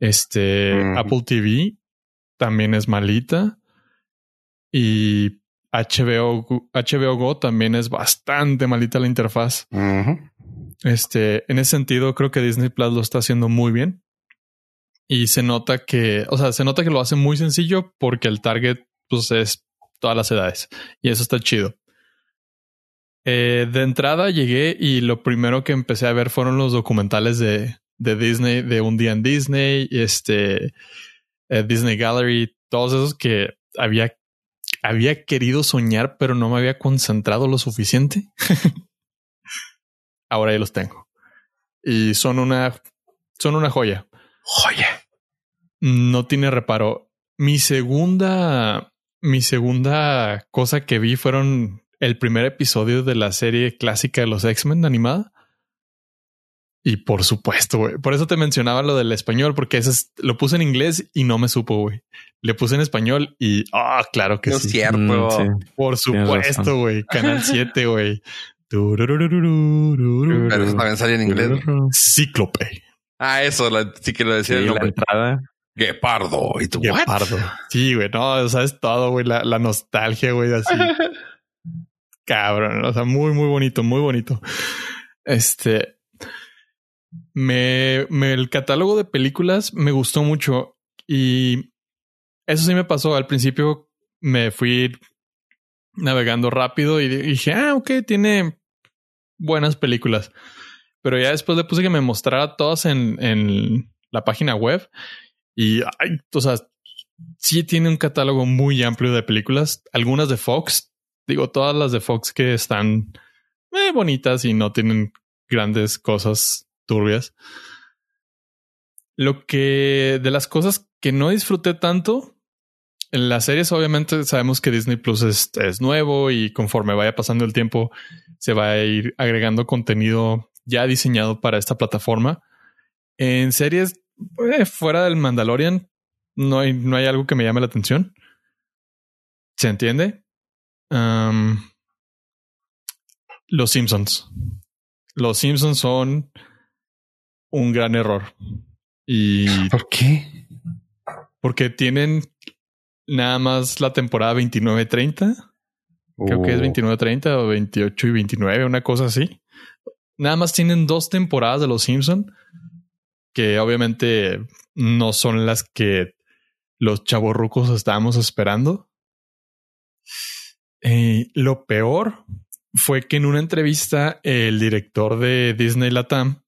Este. Apple TV también es malita. Y HBO, Go- HBO Go también es bastante malita la interfaz. Este, en ese sentido, creo que Disney Plus lo está haciendo muy bien. Y se nota que, o sea, se nota que lo hace muy sencillo porque el target, pues, es todas las edades. Y eso está chido. Eh, de entrada llegué y lo primero que empecé a ver fueron los documentales de, de Disney, de un día en Disney, este, eh, Disney Gallery, todos esos que había, había querido soñar, pero no me había concentrado lo suficiente. Ahora ya los tengo. Y son una, son una joya. Joya. No tiene reparo. Mi segunda, mi segunda cosa que vi fueron el primer episodio de la serie clásica de los X-Men animada. Y por supuesto, güey. Por eso te mencionaba lo del español, porque ese es- lo puse en inglés y no me supo, güey. Le puse en español y, ah, claro que No es sí. cierto. Mm, sí. Por supuesto, güey. Canal 7, güey. Pero eso también salía en inglés. Cíclope. Ah, eso la- sí que lo decía Sí, el la entrada. Guepardo. ¿Y tú? what? Guepardo. Sí, güey. No, sabes todo, güey. La, la nostalgia, güey, así. Cabrón. O sea, muy, muy bonito, muy bonito. Este. Me, el catálogo de películas me gustó mucho y eso sí me pasó. Al principio me fui navegando rápido y dije, ah, ok, tiene buenas películas. Pero ya después le puse que me mostrara todas en, en la página web y, ay, o sea, sí tiene un catálogo muy amplio de películas. Algunas de Fox, digo, todas las de Fox que están eh, bonitas y no tienen grandes cosas turbias. Lo que de las cosas que no disfruté tanto en las series, obviamente sabemos que Disney Plus es, nuevo y conforme vaya pasando el tiempo se va a ir agregando contenido ya diseñado para esta plataforma. En series eh, fuera del Mandalorian no hay, no hay algo que me llame la atención. ¿Se entiende? Um, los Simpsons. Los Simpsons son un gran error. Y ¿Por qué? porque tienen nada más la temporada 29-30. Creo que es Uh, 29-30 o 28 y 29, una cosa así. Nada más tienen dos temporadas de Los Simpson que obviamente no son las que los chavorrucos estábamos esperando. Eh, lo peor fue que en una entrevista el director de Disney Latam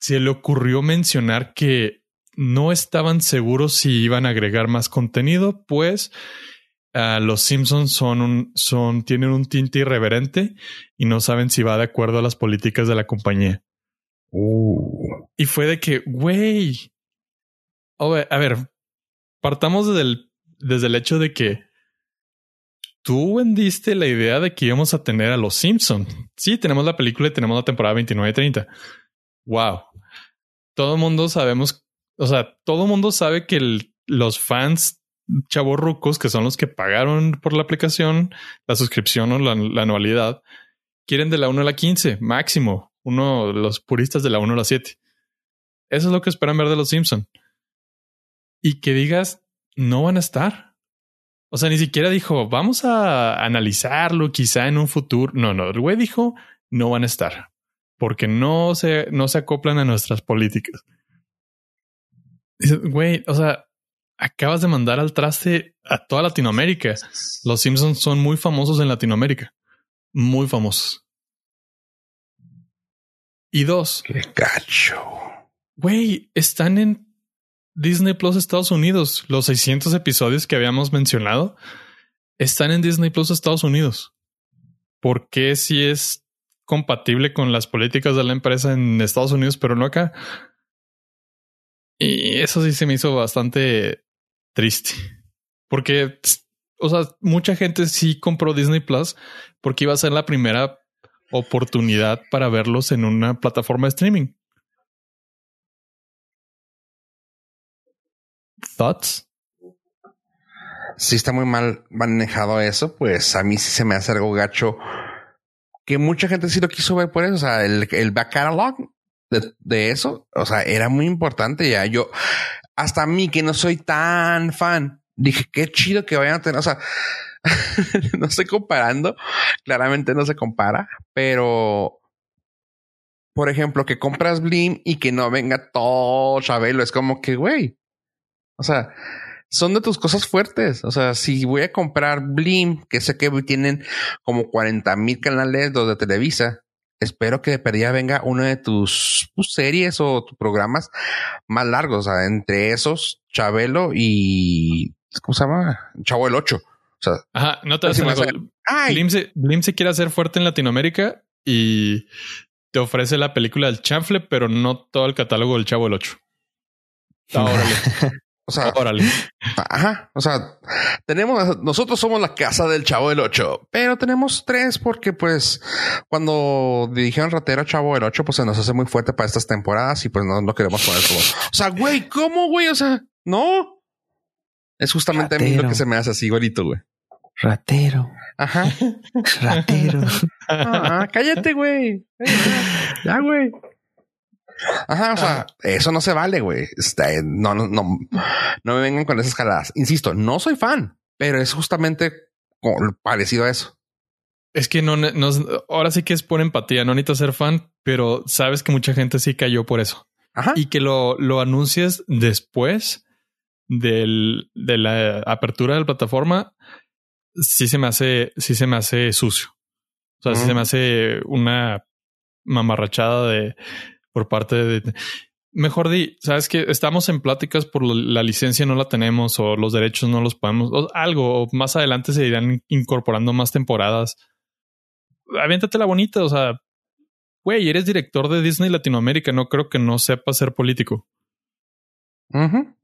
se le ocurrió mencionar que no estaban seguros si iban a agregar más contenido, pues los Simpsons son un, son, tienen un tinte irreverente y no saben si va de acuerdo a las políticas de la compañía. uh, Y fue de que, güey. A ver, a ver, partamos desde el, desde el hecho de que tú vendiste la idea de que íbamos a tener a los Simpson. Sí, tenemos la película y tenemos la temporada 29-30. Wow. Todo el mundo sabemos, o sea, todo el mundo sabe que los fans chavorrucos, que son los que pagaron por la aplicación, la suscripción o la, la anualidad, quieren de la 1 a la 15, máximo. Uno, los puristas de la 1 a la 7. Eso es lo que esperan ver de los Simpson. Y que digas, no van a estar. O sea, ni siquiera dijo, vamos a analizarlo quizá en un futuro. No, no, el güey dijo, no van a estar. Porque no se, no se acoplan a nuestras políticas. Dices, Güey, o sea, acabas de mandar al traste a toda Latinoamérica. Los Simpsons son muy famosos en Latinoamérica. Muy famosos. Y dos, qué gacho. Güey, están en Disney Plus Estados Unidos. Los 600 episodios que habíamos mencionado están en Disney Plus Estados Unidos. ¿Por qué si es compatible con las políticas de la empresa en Estados Unidos, pero no acá? Y eso sí se me hizo bastante triste. Porque, o sea, mucha gente sí compró Disney Plus porque iba a ser la primera oportunidad para verlos en una plataforma de streaming. Thoughts? Si está muy mal manejado eso, pues a mí sí se me hace algo gacho. Que mucha gente sí lo quiso ver por eso. O sea, el, el back catalog de, eso, o sea, era muy importante ya. Yo, hasta a mí que no soy tan fan, dije, qué chido que vayan a tener, o sea, no estoy comparando, claramente no se compara, pero por ejemplo, que compras Blim y que no venga todo Chabelo, es como que, güey, o sea, son de tus cosas fuertes. O sea, si voy a comprar Blim, que sé que tienen como 40 mil canales los de Televisa, espero que de perdida venga una de tus, tus series o tus programas más largos. O sea, entre esos, Chabelo y ¿cómo se llama? Chavo el 8. O sea, Ajá, no te Pues vas a Blim se, Blim se quiere hacer fuerte en Latinoamérica y te ofrece la película del chanfle, pero no todo el catálogo del Chavo el 8. Órale, o sea, órale. Ajá. O sea, tenemos, nosotros somos la casa del chavo del 8, pero tenemos tres porque pues cuando dijeron ratero chavo del 8, pues se nos hace muy fuerte para estas temporadas y pues no lo queremos poner como, o sea, güey, ¿cómo, güey? O sea, no. Es justamente a mí lo que se me hace así, igualito, güey. Ratero, Ajá. ratero. Ah, cállate, güey. Ya, güey. Ajá, o sea, eso no se vale, güey. Está- No, no, no, no me vengan con esas jaladas. Insisto, no soy fan, pero es justamente parecido a eso. Es que no, no, ahora sí que es por empatía, no necesitas ser fan, pero sabes que mucha gente sí cayó por eso. Ajá. Y que lo, lo anuncies después del, de la apertura de la plataforma, sí se me hace, sí se me hace sucio. O sea, sí se me hace una mamarrachada de por parte de. Mejor di, sabes que estamos en pláticas por la licencia no la tenemos o los derechos no los podemos, o algo, o más adelante se irán incorporando más temporadas. Aviéntate la bonita, o sea, güey, eres director de Disney Latinoamérica, no creo que no sepas ser político. Ujú.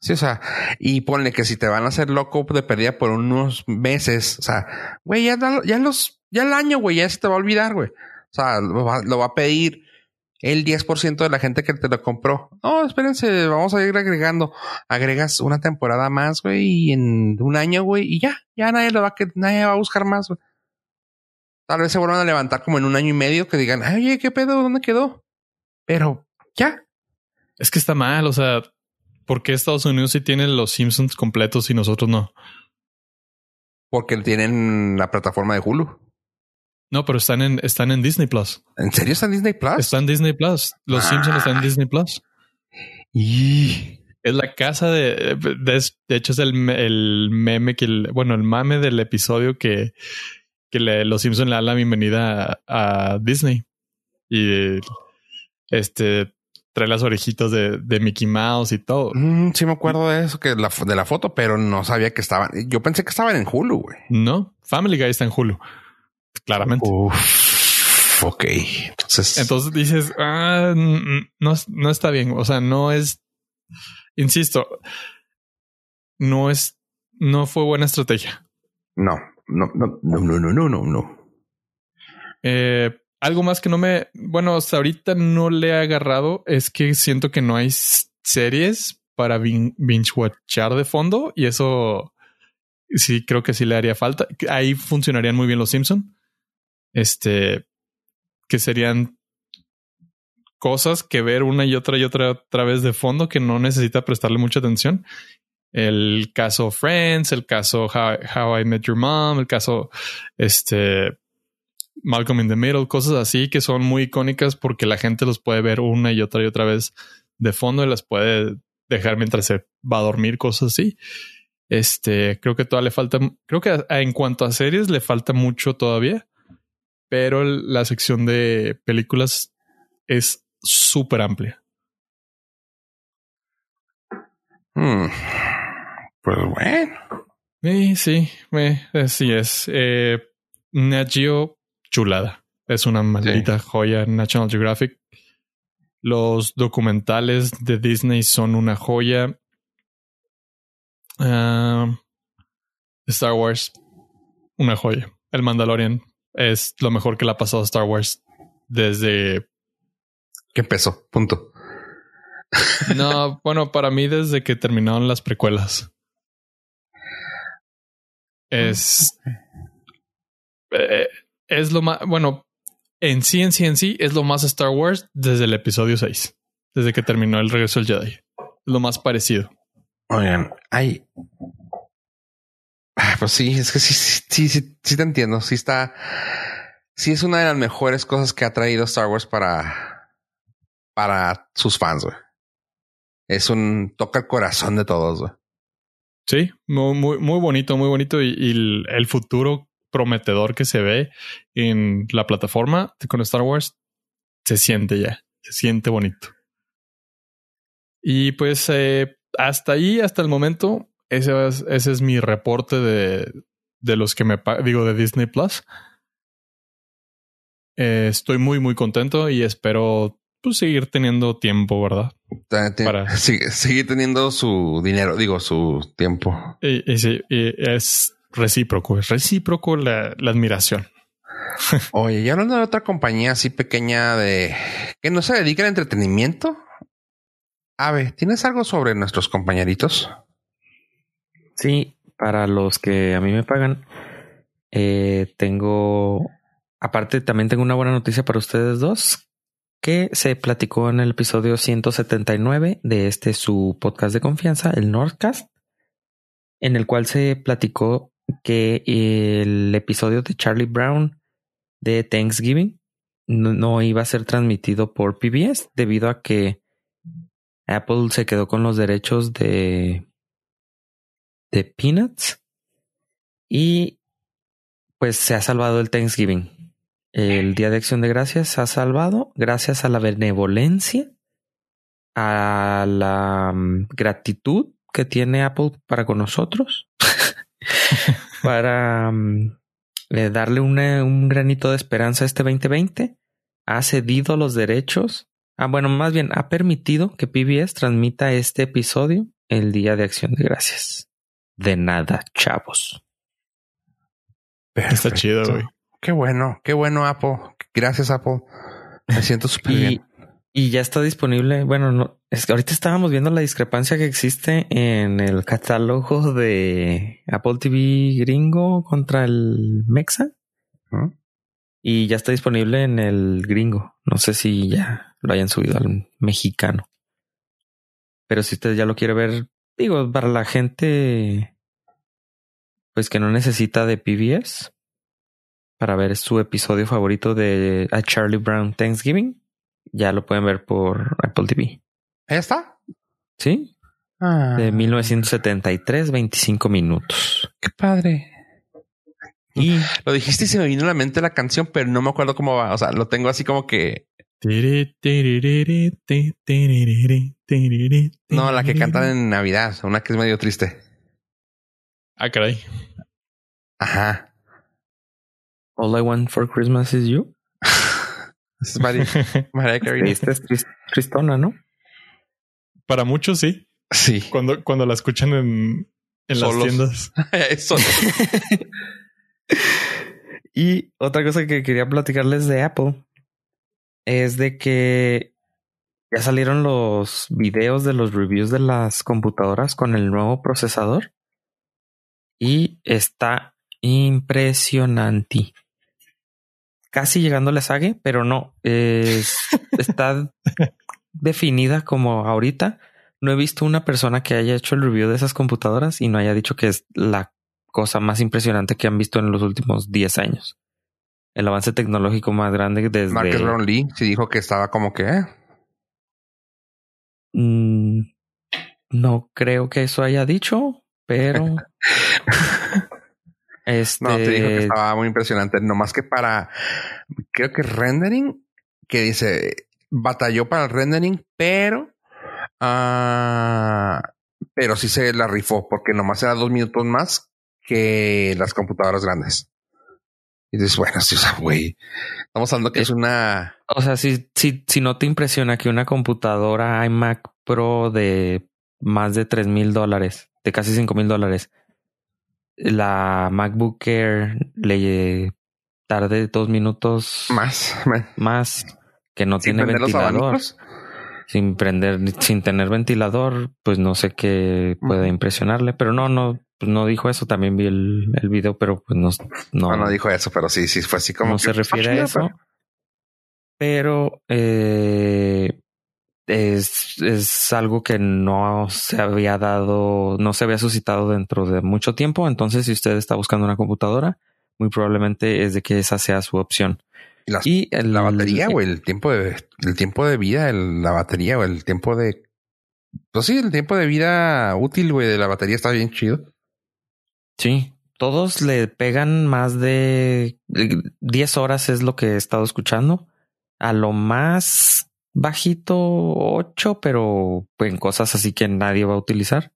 Sí, o sea, y ponle que si te van a hacer loco de pérdida por unos meses, o sea, güey, ya, los, ya el año, güey, ya se te va a olvidar, güey. O sea, lo va a pedir el 10% de la gente que te lo compró. No, espérense, vamos a ir agregando. Agregas una temporada más, güey, y en un año, güey, y ya, ya nadie lo va a, nadie va a buscar más, güey. Tal vez se vuelvan a levantar como en un año y medio que digan, "Ay, oye, ¿qué pedo? ¿Dónde quedó? Pero ya. Es que está mal, o sea, ¿por qué Estados Unidos sí tiene los Simpsons completos y nosotros no? Porque tienen la plataforma de Hulu. No, pero están en, están en Disney Plus. ¿En serio está en Disney Plus? Está en Disney Plus. Los Simpsons están en Ah. Disney Plus. Y Es la casa de, de, de hecho es el, el meme que, el- bueno, el mame del episodio que, que le- los Simpsons le dan la bienvenida a, a Disney y este trae las orejitas de, de Mickey Mouse y todo. Mm, sí me acuerdo de eso, que la, de la foto, pero no sabía que estaban. Yo pensé que estaban en Hulu, güey. No, Family Guy está en Hulu claramente. Uf, ok. Entonces, entonces dices, ah, no, no está bien. O sea, no es, insisto, no es, no fue buena estrategia. No, no, no, no, no, no, no, no. Eh, algo más que no me, bueno, hasta ahorita no le he agarrado es que siento que no hay series para binge watchar de fondo y eso sí creo que sí le haría falta. Ahí funcionarían muy bien los Simpson. Este, que serían cosas que ver una y otra y otra otra vez de fondo que no necesita prestarle mucha atención. El caso Friends, el caso How, How I Met Your Mom, el caso este Malcolm in the Middle, cosas así que son muy icónicas porque la gente los puede ver una y otra y otra vez de fondo y las puede dejar mientras se va a dormir, cosas así. Este, creo que todavía le falta, creo que en cuanto a series le falta mucho todavía, pero la sección de películas es súper amplia. Hmm. Pues bueno. Sí, sí, así es. Eh, Nat Geo, chulada. Es una maldita joya National Geographic. Los documentales de Disney son una joya. Ah, Star Wars, una joya. El Mandalorian es lo mejor que le ha pasado a Star Wars desde ¿Qué empezó? Punto. No, bueno, para mí desde que terminaron las precuelas. Es. eh, es lo más. Bueno, en sí, en sí, en sí, es lo más Star Wars desde el episodio 6. Desde que terminó el regreso del Jedi. Es lo más parecido. Oigan, hay. Ah, Pues sí, es que sí, sí, sí, sí, te entiendo. Sí está. Sí es una de las mejores cosas que ha traído Star Wars para. para sus fans, güey. Es un. toca el corazón de todos, güey. Sí, muy, muy, bonito, muy bonito. Y, el futuro prometedor que se ve en la plataforma con Star Wars se siente ya, se siente bonito. Y pues eh, hasta ahí, hasta el momento, ese es, ese es mi reporte de, de los que me digo de Disney Plus. Eh, estoy muy, muy contento y espero pues, seguir teniendo tiempo, ¿verdad? Para- Sigue, sigue teniendo su dinero, digo, su tiempo. Y, y sí, y es recíproco, es recíproco la, la admiración. Oye, y hablando de otra compañía así pequeña de que no se dedica al entretenimiento. Ave, ¿tienes algo sobre nuestros compañeritos? Sí, para los que a mí me pagan, eh, tengo, aparte también tengo una buena noticia para ustedes dos, que se platicó en el episodio 179 de este su podcast de confianza, el Nordcast, en el cual se platicó que el episodio de Charlie Brown de Thanksgiving no, no iba a ser transmitido por PBS debido a que Apple se quedó con los derechos de de Peanuts y pues se ha salvado el Thanksgiving. El Día de Acción de Gracias se ha salvado gracias a la benevolencia, a la mm, gratitud que tiene Apple para con nosotros, para mm, eh, darle una- un granito de esperanza a este 2020. Ha cedido los derechos. Ah, bueno, más bien ha permitido que PBS transmita este episodio el Día de Acción de Gracias. De nada, chavos. Está chido, güey. Qué bueno, qué bueno, Apple. Gracias, Apple. Me siento súper Y, bien. y ya está disponible. Bueno, no, es que ahorita estábamos viendo la discrepancia que existe en el catálogo de Apple TV gringo contra el Mexa. ¿Mm? Y ya está disponible en el gringo. No sé si ya lo hayan subido al mexicano. Pero si usted ya lo quiere ver, digo, para la gente pues que no necesita de PBS para ver su episodio favorito de A Charlie Brown Thanksgiving, ya lo pueden ver por Apple TV. ¿Ahí está? Sí. Ah, De 1973, 25 minutos. qué padre. Y Lo dijiste y se me vino a la mente la canción, pero no me acuerdo cómo va. O sea, lo tengo así como que. No, la que cantan en Navidad, una que es medio triste. Ah, caray. Ajá. All I Want for Christmas is You. Es Carey. Esta es tris- tristona, ¿no? Para muchos sí. Sí. Cuando, cuando la escuchan en, en las tiendas. Eso. Y otra cosa que quería platicarles de Apple es de que ya salieron los videos de los reviews de las computadoras con el nuevo procesador y está impresionante. Casi llegándole a Sage, pero no, es, está definida como ahorita. No he visto una persona que haya hecho el review de esas computadoras y no haya dicho que es la cosa más impresionante que han visto en los últimos 10 años. El avance tecnológico más grande desde... Marcus Brownlee sí dijo que estaba como que. eh, Mm, no creo que eso haya dicho, pero... este... No, te dijo que estaba muy impresionante. No más que para. Creo que rendering. Que dice. Batalló para el rendering, pero. ah, pero sí se la rifó porque nomás era dos minutos más que las computadoras grandes. Y dices, bueno, sí, o sea, güey. Estamos hablando que es una. O sea, si, si, si no te impresiona que una computadora iMac Pro de más de tres mil dólares, de casi cinco mil dólares, la MacBook Air le tarde dos minutos Más. man. más que no Sin tiene ventilador, sin prender, sin tener ventilador, pues no sé qué puede impresionarle, pero no, no, pues no dijo eso. También vi el, el video, pero pues no, no, No, no dijo eso, pero sí, sí fue así como. no que, se refiere a "Ah, eso. Pero eh, es, es algo que no se había dado, no se había suscitado dentro de mucho tiempo. Entonces, si usted está buscando una computadora, muy probablemente es de que esa sea su opción. Y las- Y el- la batería o el tiempo de el tiempo de vida, el- la batería o el tiempo de pues sí, el tiempo de vida útil, güey, de la batería está bien chido. Sí, todos le pegan más de eh, 10 horas es lo que he estado escuchando. A lo más bajito 8, pero en cosas así que nadie va a utilizar.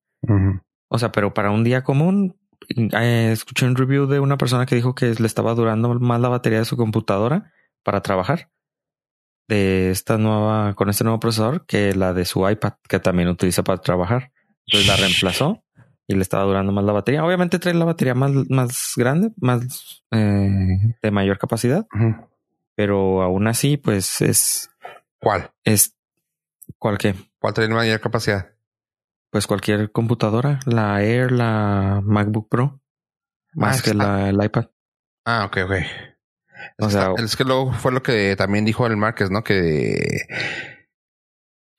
O sea, pero para un día común, eh, escuché un review de una persona que dijo que le estaba durando más la batería de su computadora para trabajar de esta nueva, con este nuevo procesador que la de su iPad, que también utiliza para trabajar. Entonces la reemplazó y le estaba durando más la batería. Obviamente trae la batería más, más grande, más eh, de mayor capacidad, pero aún así, pues es, ¿Cuál? es cualquier, ¿Cuál tiene mayor capacidad? pues cualquier computadora, la Air, la MacBook Pro, más Ah, que la, el iPad. Ah, ok, ok. O sea- es que luego fue lo que también dijo el Márquez, ¿no? Que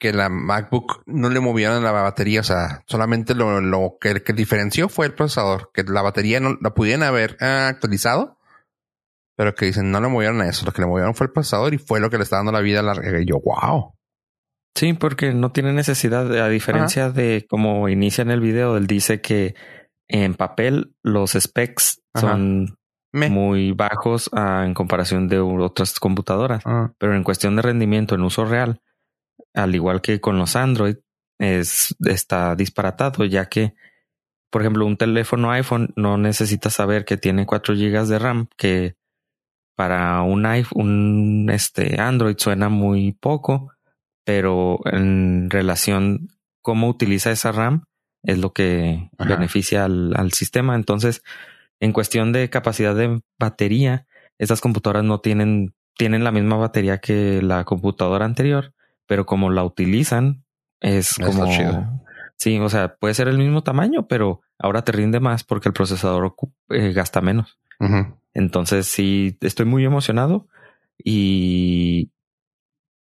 que la MacBook no le movieron la batería, o sea, solamente lo, lo que, que diferenció fue el procesador, que la batería no la pudieran haber ah, actualizado, pero que dicen no le movieron a eso, lo que le movieron fue el procesador y fue lo que le está dando la vida larga. Y yo, wow. Sí, porque no tiene necesidad, a diferencia de como inicia en el video, él dice que en papel los specs Ajá. son Me. muy bajos ah, en comparación de otras computadoras, pero en cuestión de rendimiento en uso real, al igual que con los Android, es, está disparatado, ya que, por ejemplo, un teléfono iPhone no necesita saber que tiene 4 GB de RAM, que para un iPhone, un este Android suena muy poco, pero en relación cómo utiliza esa RAM es lo que Ajá. beneficia al, al sistema. Entonces, en cuestión de capacidad de batería, estas computadoras no tienen, tienen la misma batería que la computadora anterior, pero como la utilizan, es como chido. sí, o sea, puede ser el mismo tamaño, pero ahora te rinde más porque el procesador eh, gasta menos. Entonces sí, estoy muy emocionado y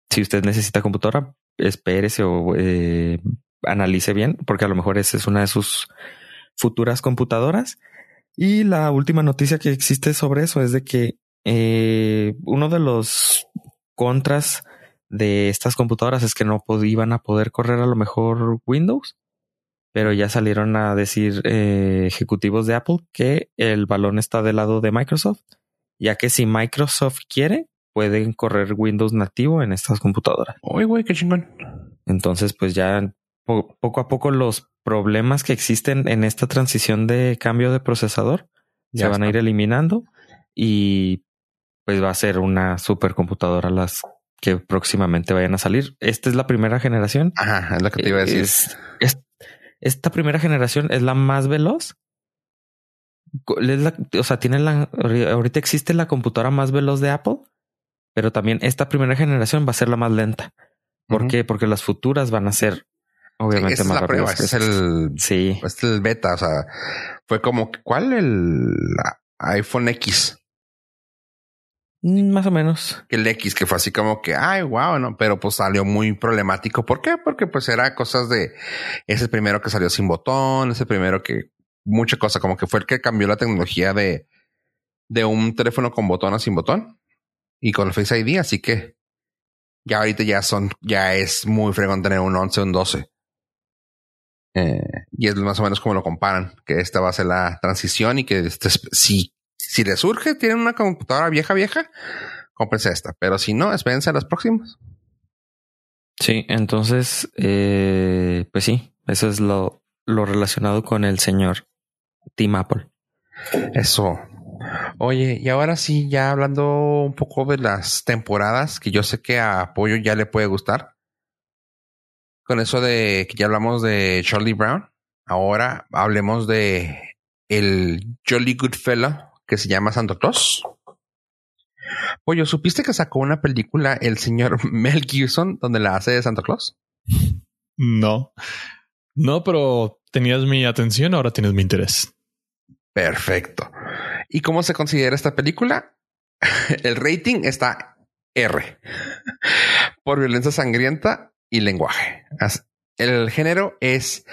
si usted necesita computadora, espérese o eh, analice bien, porque a lo mejor esa es una de sus futuras computadoras. Y la última noticia que existe sobre eso es de que eh, uno de los contras de estas computadoras es que no iban a poder correr a lo mejor Windows, pero ya salieron a decir eh, ejecutivos de Apple que el balón está del lado de Microsoft, ya que si Microsoft quiere, pueden correr Windows nativo en estas computadoras. Uy, güey, qué chingón. Entonces, pues ya po- poco a poco los problemas que existen en esta transición de cambio de procesador Ya se van a ir eliminando y pues va a ser una supercomputadora las que próximamente vayan a salir. Esta es la primera generación. Ajá, es lo que te iba a decir. Es- es- esta primera generación es la más veloz. Es la- o sea, tiene la ahorita existe la computadora más veloz de Apple, pero también esta primera generación va a ser la más lenta. ¿Por qué? Porque las futuras van a ser Sí, obviamente es más la prueba. Este es estas. el, Sí, este es el beta. O sea, fue como, ¿cuál? El iPhone X. Mm, más o menos. El X, que fue así como que, ay, wow, no, pero pues salió muy problemático. ¿Por qué? Porque pues era cosas de ese primero que salió sin botón, ese primero que mucha cosa, como que fue el que cambió la tecnología de, de un teléfono con botón a sin botón y con el Face ID. Así que ya ahorita ya son, ya es muy fregón tener un 11 o un 12. Eh, y es más o menos como lo comparan, que esta va a ser la transición y que este, si, si le surge, tienen una computadora vieja, vieja, cómprense esta. Pero si no, espérense a las próximas. Sí, entonces, eh, pues sí, eso es lo, lo relacionado con el señor Tim Apple. Eso. Oye, y ahora sí, ya hablando un poco de las temporadas, que yo sé que a Apoyo ya le puede gustar. Con eso de que ya hablamos de Charlie Brown, ahora hablemos de el Jolly Good Fellow que se llama Santo Claus. Oye, ¿supiste que sacó una película el señor Mel Gibson donde la hace de Santa Claus? No. No, pero tenías mi atención, ahora tienes mi interés. Perfecto. ¿Y cómo se considera esta película? El rating está R por violencia sangrienta y lenguaje. El género es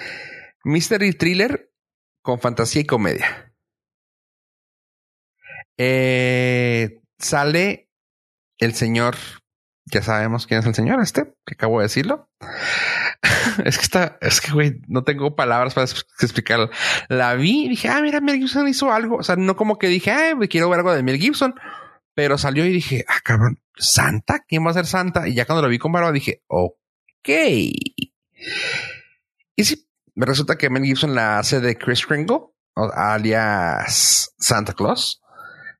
mystery thriller con fantasía y comedia. Eh, sale el señor, ya sabemos quién es el señor este, que acabo de decirlo. es que está, es que güey, no tengo palabras para explicarlo. La vi y dije, ah, mira, Mel Gibson hizo algo. O sea, no como que dije, ah, quiero ver algo de Mel Gibson, pero salió y dije, ah, cabrón, Santa, ¿quién va a ser Santa? Y ya cuando lo vi con barba dije, ok. Y sí, me resulta que Mel Gibson la hace de Chris Kringle, alias Santa Claus.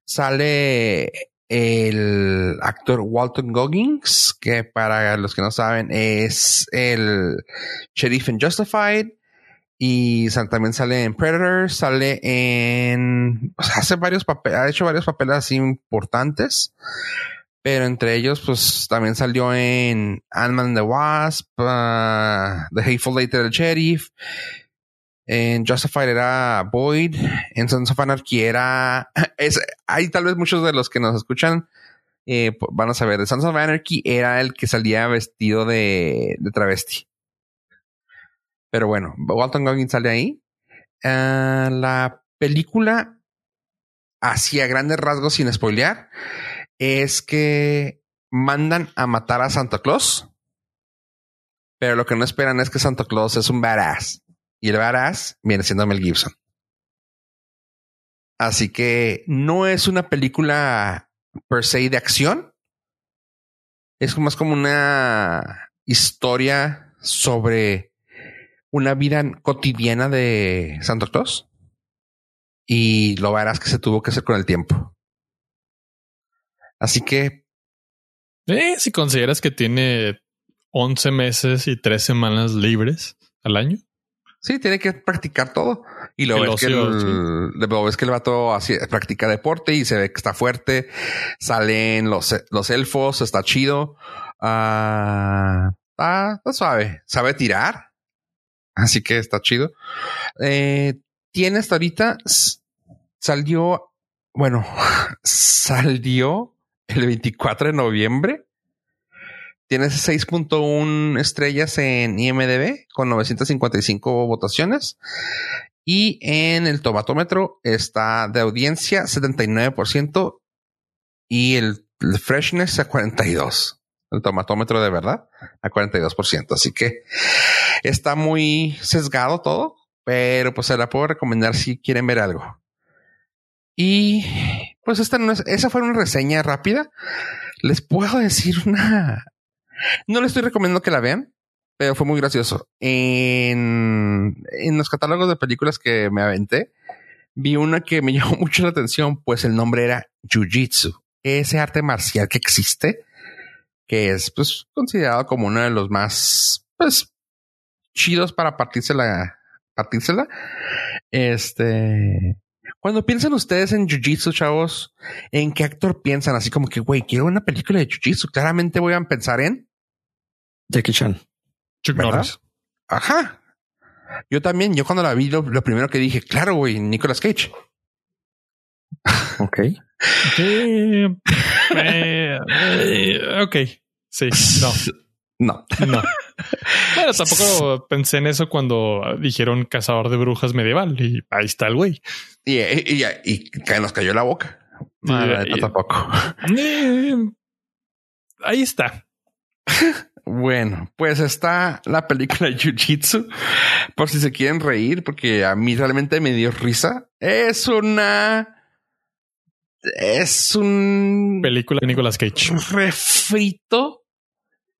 Sale el actor Walton Goggins, que para los que no saben es el sheriff en Justified. Y también sale en Predator, sale en... hace varios papeles, ha hecho varios papeles así importantes. Pero entre ellos, pues también salió en Ant-Man the Wasp, uh, The Hateful Eight del Sheriff. En Justified era Boyd. En Sons of Anarchy era... Es, hay tal vez muchos de los que nos escuchan eh, van a saber. Sons of Anarchy era el que salía vestido de, de travesti. Pero bueno, Walton Goggins sale ahí. Ah, la película, así a grandes rasgos, sin spoilear, es que mandan a matar a Santa Claus. Pero lo que no esperan es que Santa Claus es un badass. Y el badass viene siendo Mel Gibson. Así que no es una película per se de acción. Es más como una historia sobre una vida cotidiana de Santa Claus. Y lo verás que se tuvo que hacer con el tiempo. Así que si consideras que tiene 11 meses y 3 semanas libres al año. Sí, tiene que practicar todo. Y lo El ves, que el, lo ves que el vato así, practica deporte y se ve que está fuerte. Salen los, los elfos, está chido. Ah, está, está suave. Sabe tirar. Así que está chido. Eh, tiene hasta ahorita, salió bueno, salió el 24 de noviembre. Tiene 6.1 estrellas en IMDB con 955 votaciones. Y en el tomatómetro está de audiencia 79% y el, el freshness a 42% el tomatómetro de verdad a 42%. Así que está muy sesgado todo, pero pues se la puedo recomendar si quieren ver algo. Y pues esta no es, esa fue una reseña rápida. Les puedo decir una. No les estoy recomendando que la vean, pero fue muy gracioso. En, en los catálogos de películas que me aventé, vi una que me llamó mucho la atención, pues el nombre era Jiu-Jitsu, ese arte marcial que existe que es pues considerado como uno de los más pues chidos para partírsela, partírsela. Este, cuando piensan ustedes en Jiu-Jitsu, chavos, ¿en qué actor piensan? Así como que, güey, quiero una película de Jiu-Jitsu. Claramente voy a pensar en Jackie Chan. Chuck ¿Verdad? Norris. Ajá. Yo también, yo cuando la vi, lo, lo primero que dije, claro, güey, Nicolas Cage. Ok. Sí, eh, eh, ok. Sí, no, No. no. Pero tampoco pensé en eso cuando dijeron cazador de brujas medieval y ahí está el güey. Y, y, y, nos cayó la boca. No, tampoco. Eh, ahí está. Bueno, pues está la película Jiu-Jitsu. Por si se quieren reír, porque a mí realmente me dio risa. Es una. Es un Película de Nicolas Cage. refrito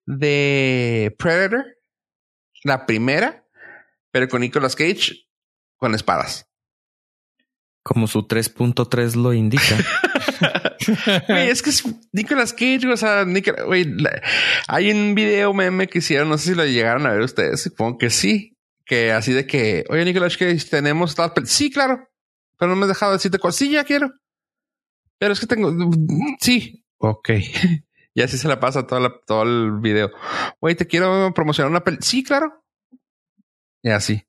de Predator. La primera, pero con Nicolas Cage con espadas. Como su 3.3 lo indica. Güey, es que es Nicolas Cage, o sea, Nicolas, la- hay un video meme que hicieron, no sé si lo llegaron a ver ustedes, supongo que sí, que así de que, oye, Nicolas Cage, tenemos tal pel-". Sí, claro, pero no me has dejado decirte cosas. Sí, ya quiero. Pero es que tengo, sí, ok. y así se la pasa toda la- todo el video. Güey, te quiero promocionar una película. Sí, claro. Y así.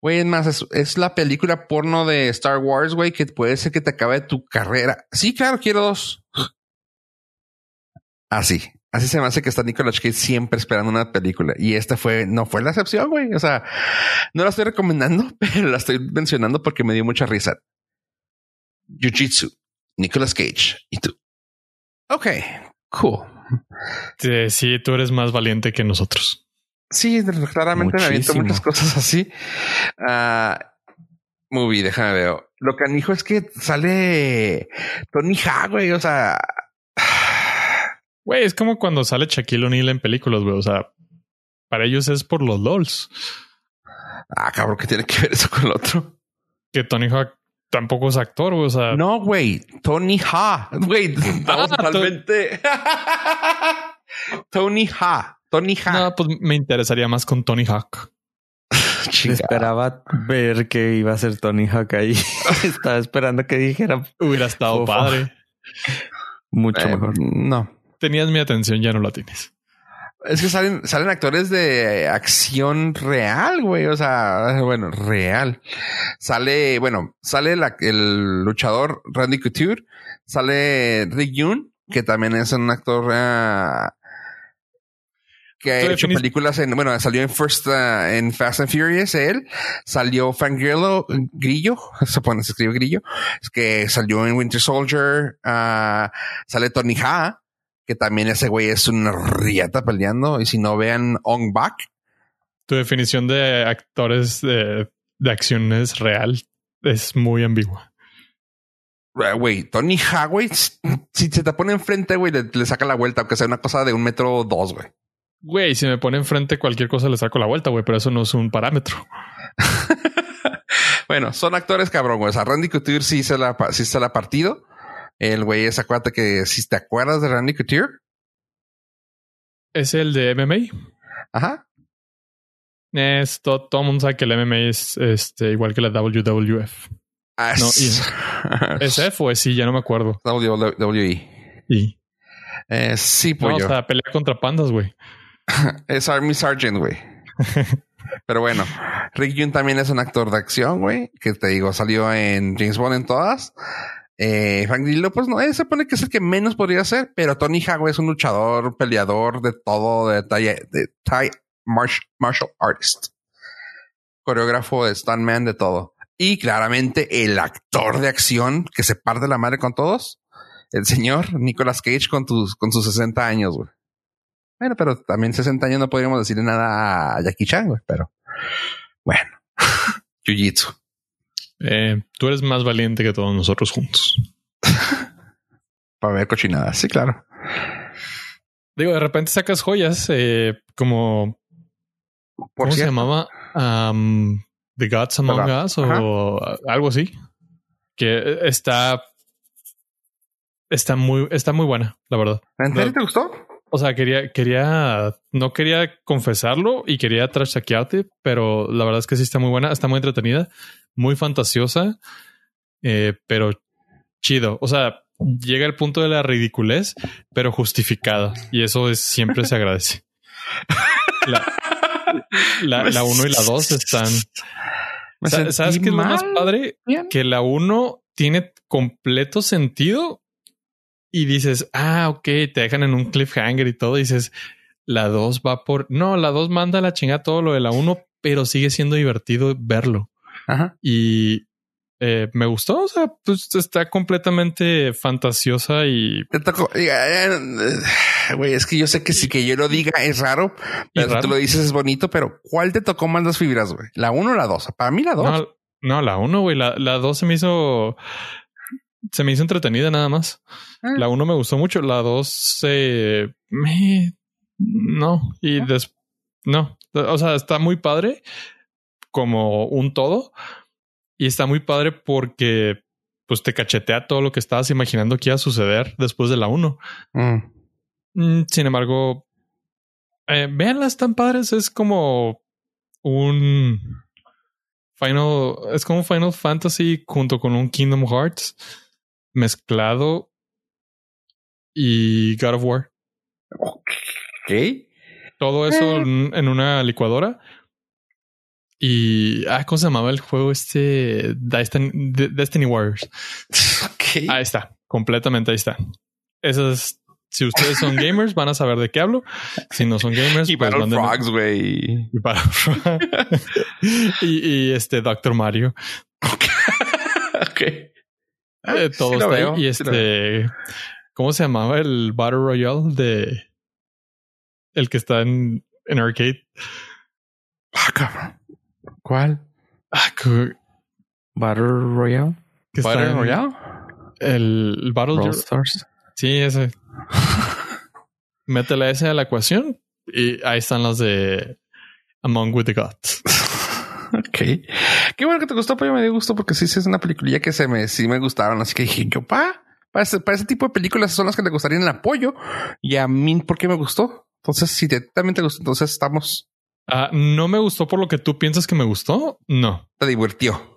Güey, es más, es, la película porno de Star Wars, güey, que puede ser que te acabe tu carrera. Sí, claro, quiero dos. Así. Así se me hace que está Nicolas Cage siempre esperando una película. Y esta fue, no fue la excepción, güey. O sea, no la estoy recomendando, pero la estoy mencionando porque me dio mucha risa. Jiu-Jitsu, Nicolas Cage y tú. Ok, cool. Sí, sí, tú eres más valiente que nosotros. Sí, claramente me aviento muchas cosas así. Ah, movie, déjame ver. Lo canijo es que sale Tony Ha, güey. O sea, Güey, es como cuando sale Shaquille O'Neal en películas, güey. O sea, para ellos es por los LOLs. ah, cabrón, ¿qué tiene que ver eso con el otro? Que Tony Hawk tampoco es actor, güey. O sea, No, güey, Tony Ha. Güey, estamos Ah, totalmente. Tony Ha. Tony Ha. no, pues me interesaría más con Tony Hawk. Esperaba ver que iba a ser Tony Hawk ahí. Estaba esperando que dijera Hubiera estado padre. mucho Eh, mejor. No. Tenías mi atención, ya no la tienes. Es que salen, salen actores de acción real, güey. O sea, bueno, real. Sale, bueno, sale la- el luchador Randy Couture. Sale Rick Yoon, que también es un actor ah, que ha hecho películas en, bueno, salió en First, ah, en Fast and Furious, él. Salió Frank Grillo, se pone, se escribe Grillo. Es que salió en Winter Soldier. ah, sale Tony Ha, que también ese güey es una riata peleando. Y si no vean On Back, Tu definición de actores de, de acción es real. Es muy ambigua. güey, Tony Ha, güey, si se te pone enfrente, güey, le, le saca la vuelta, aunque sea una cosa de un metro dos, güey. Güey, si me pone enfrente cualquier cosa le saco la vuelta, güey, pero eso no es un parámetro. bueno, son actores cabrón, güey. O sea, Randy Couture sí se la, sí se la ha partido. El güey es, acuérdate que si te acuerdas de Randy Couture, Es el de MMA. ajá. Es todo, el mundo sabe que el MMA es este, igual que la WWF. Ah, No, es- ¿Es F o es sí? Ya no me acuerdo. WWE. Y Eh, sí, no, pollo. o sea, pelea contra pandas, güey. Es Army Sergeant, güey. Pero bueno, Rick Yoon también es un actor de acción, güey, que te digo, salió en James Bond en todas. Eh, Frank Grillo, pues no, él se pone que es el que menos podría ser, pero Tony Hago es un luchador, peleador de todo, de Thai, de Thai martial artist, coreógrafo de stuntman, de todo. Y claramente el actor de acción que se parte la madre con todos, el señor Nicolas Cage con, tus, con sus 60 años, güey. Bueno, pero también 60 años no podríamos decirle nada a Jackie Chan, güey, pero bueno, Jiu-Jitsu. Eh, tú eres más valiente que todos nosotros juntos. Para ver cochinadas, sí, claro. Digo, de repente sacas joyas eh, como. ¿Cómo se llamaba? The Gods Among Us o algo así. Que está. Está muy, está muy buena, la verdad. ¿En serio te gustó? O sea, quería, quería, no quería confesarlo y quería trashaquearte, pero la verdad es que sí está muy buena, está muy entretenida muy fantasiosa, eh, pero chido. O sea, llega el punto de la ridiculez, pero justificada. Y eso es, siempre se agradece. La, la, uno y la dos están. ¿Sabes qué es lo más padre? Que la uno tiene completo sentido y dices, ah, ok, te dejan en un cliffhanger y todo. Y dices, la dos va por. No, la dos manda la chingada todo lo de la uno, pero sigue siendo divertido verlo. Ajá. Y eh, me gustó. O sea, pues está completamente fantasiosa y. Te tocó. Eh, güey, es que yo sé que si que yo lo diga es raro, pero tú lo dices es bonito, pero ¿cuál te tocó más las fibras, güey? ¿La uno o la dos? Para mí la dos. No, la uno, güey. La, la dos se me hizo. Se me hizo entretenida nada más. Ah. La uno me gustó mucho. La dos se. Me... No. Y ah. después. No. O sea, está muy padre como un todo. Y está muy padre porque pues te cachetea todo lo que estabas imaginando que iba a suceder después de la 1. Mm. Mm, sin embargo, eh, véanlas tan padres. Es como un Final, es como Final Fantasy junto con un Kingdom Hearts mezclado y God of War. Ok. Todo eso eh. en una licuadora y, ah, ¿cómo se llamaba el juego este? Destiny, Warriors. Okay. Ahí está, completamente ahí está. Esas, si ustedes son gamers, van a saber de qué hablo. Si no son gamers, y pues Frogs, güey. Y para y, y, este Doctor Mario. ok. Eh, ah, todo está ahí. Y este, ¿cómo se llamaba el Battle Royale de el que está en, en arcade? Ah, cabrón. ¿Cuál? Ah, Battle Royale. ¿Battle Royale? El, Battle Stars. Sí, ese. Métele ese a la ecuación y ahí están las de Among with the Gods. ok. Qué bueno que te gustó, pero me dio gusto porque sí, sí es una peliculilla que se me, sí me gustaron. Así que dije, yo, pa, para ese, para ese tipo de películas son las que le gustarían el apoyo. Y a mí, ¿por qué me gustó? Entonces, si te, también te gustó, entonces estamos Ah, no me gustó por lo que tú piensas que me gustó. No. Te divirtió.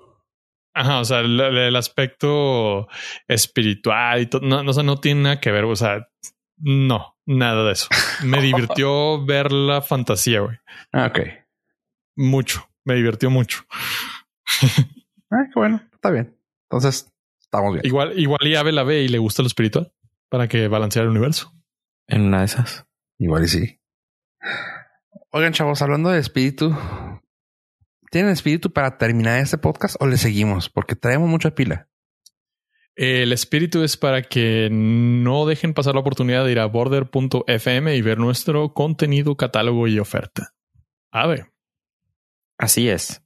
Ajá, o sea, el, aspecto espiritual y todo, no, no, no tiene nada que ver, o sea, no, nada de eso. Me divirtió ver la fantasía, güey. Ah, ok. Mucho, me divirtió mucho. Qué bueno, está bien. Entonces, estamos bien. Igual, igual y Ave la ve y le gusta lo espiritual para que balancee el universo. En una de esas. Igual y sí. Oigan, chavos, hablando de espíritu, ¿tienen espíritu para terminar este podcast o le seguimos? Porque traemos mucha pila. El espíritu es para que no dejen pasar la oportunidad de ir a border.fm y ver nuestro contenido, catálogo y oferta. A ver. Así es.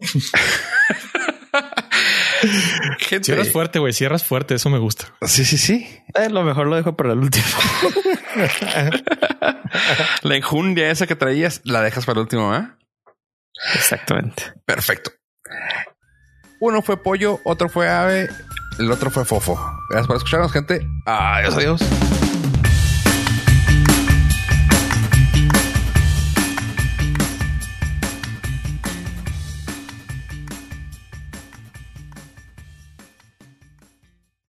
Cierras fuerte, güey. Cierras fuerte. Eso me gusta. Sí, sí, sí. Eh, lo mejor lo dejo para el último. la enjundia esa que traías la dejas para el último, ¿eh? Exactamente. Perfecto. Uno fue pollo, otro fue ave, el otro fue fofo. Gracias por escucharnos, gente. Adiós, adiós.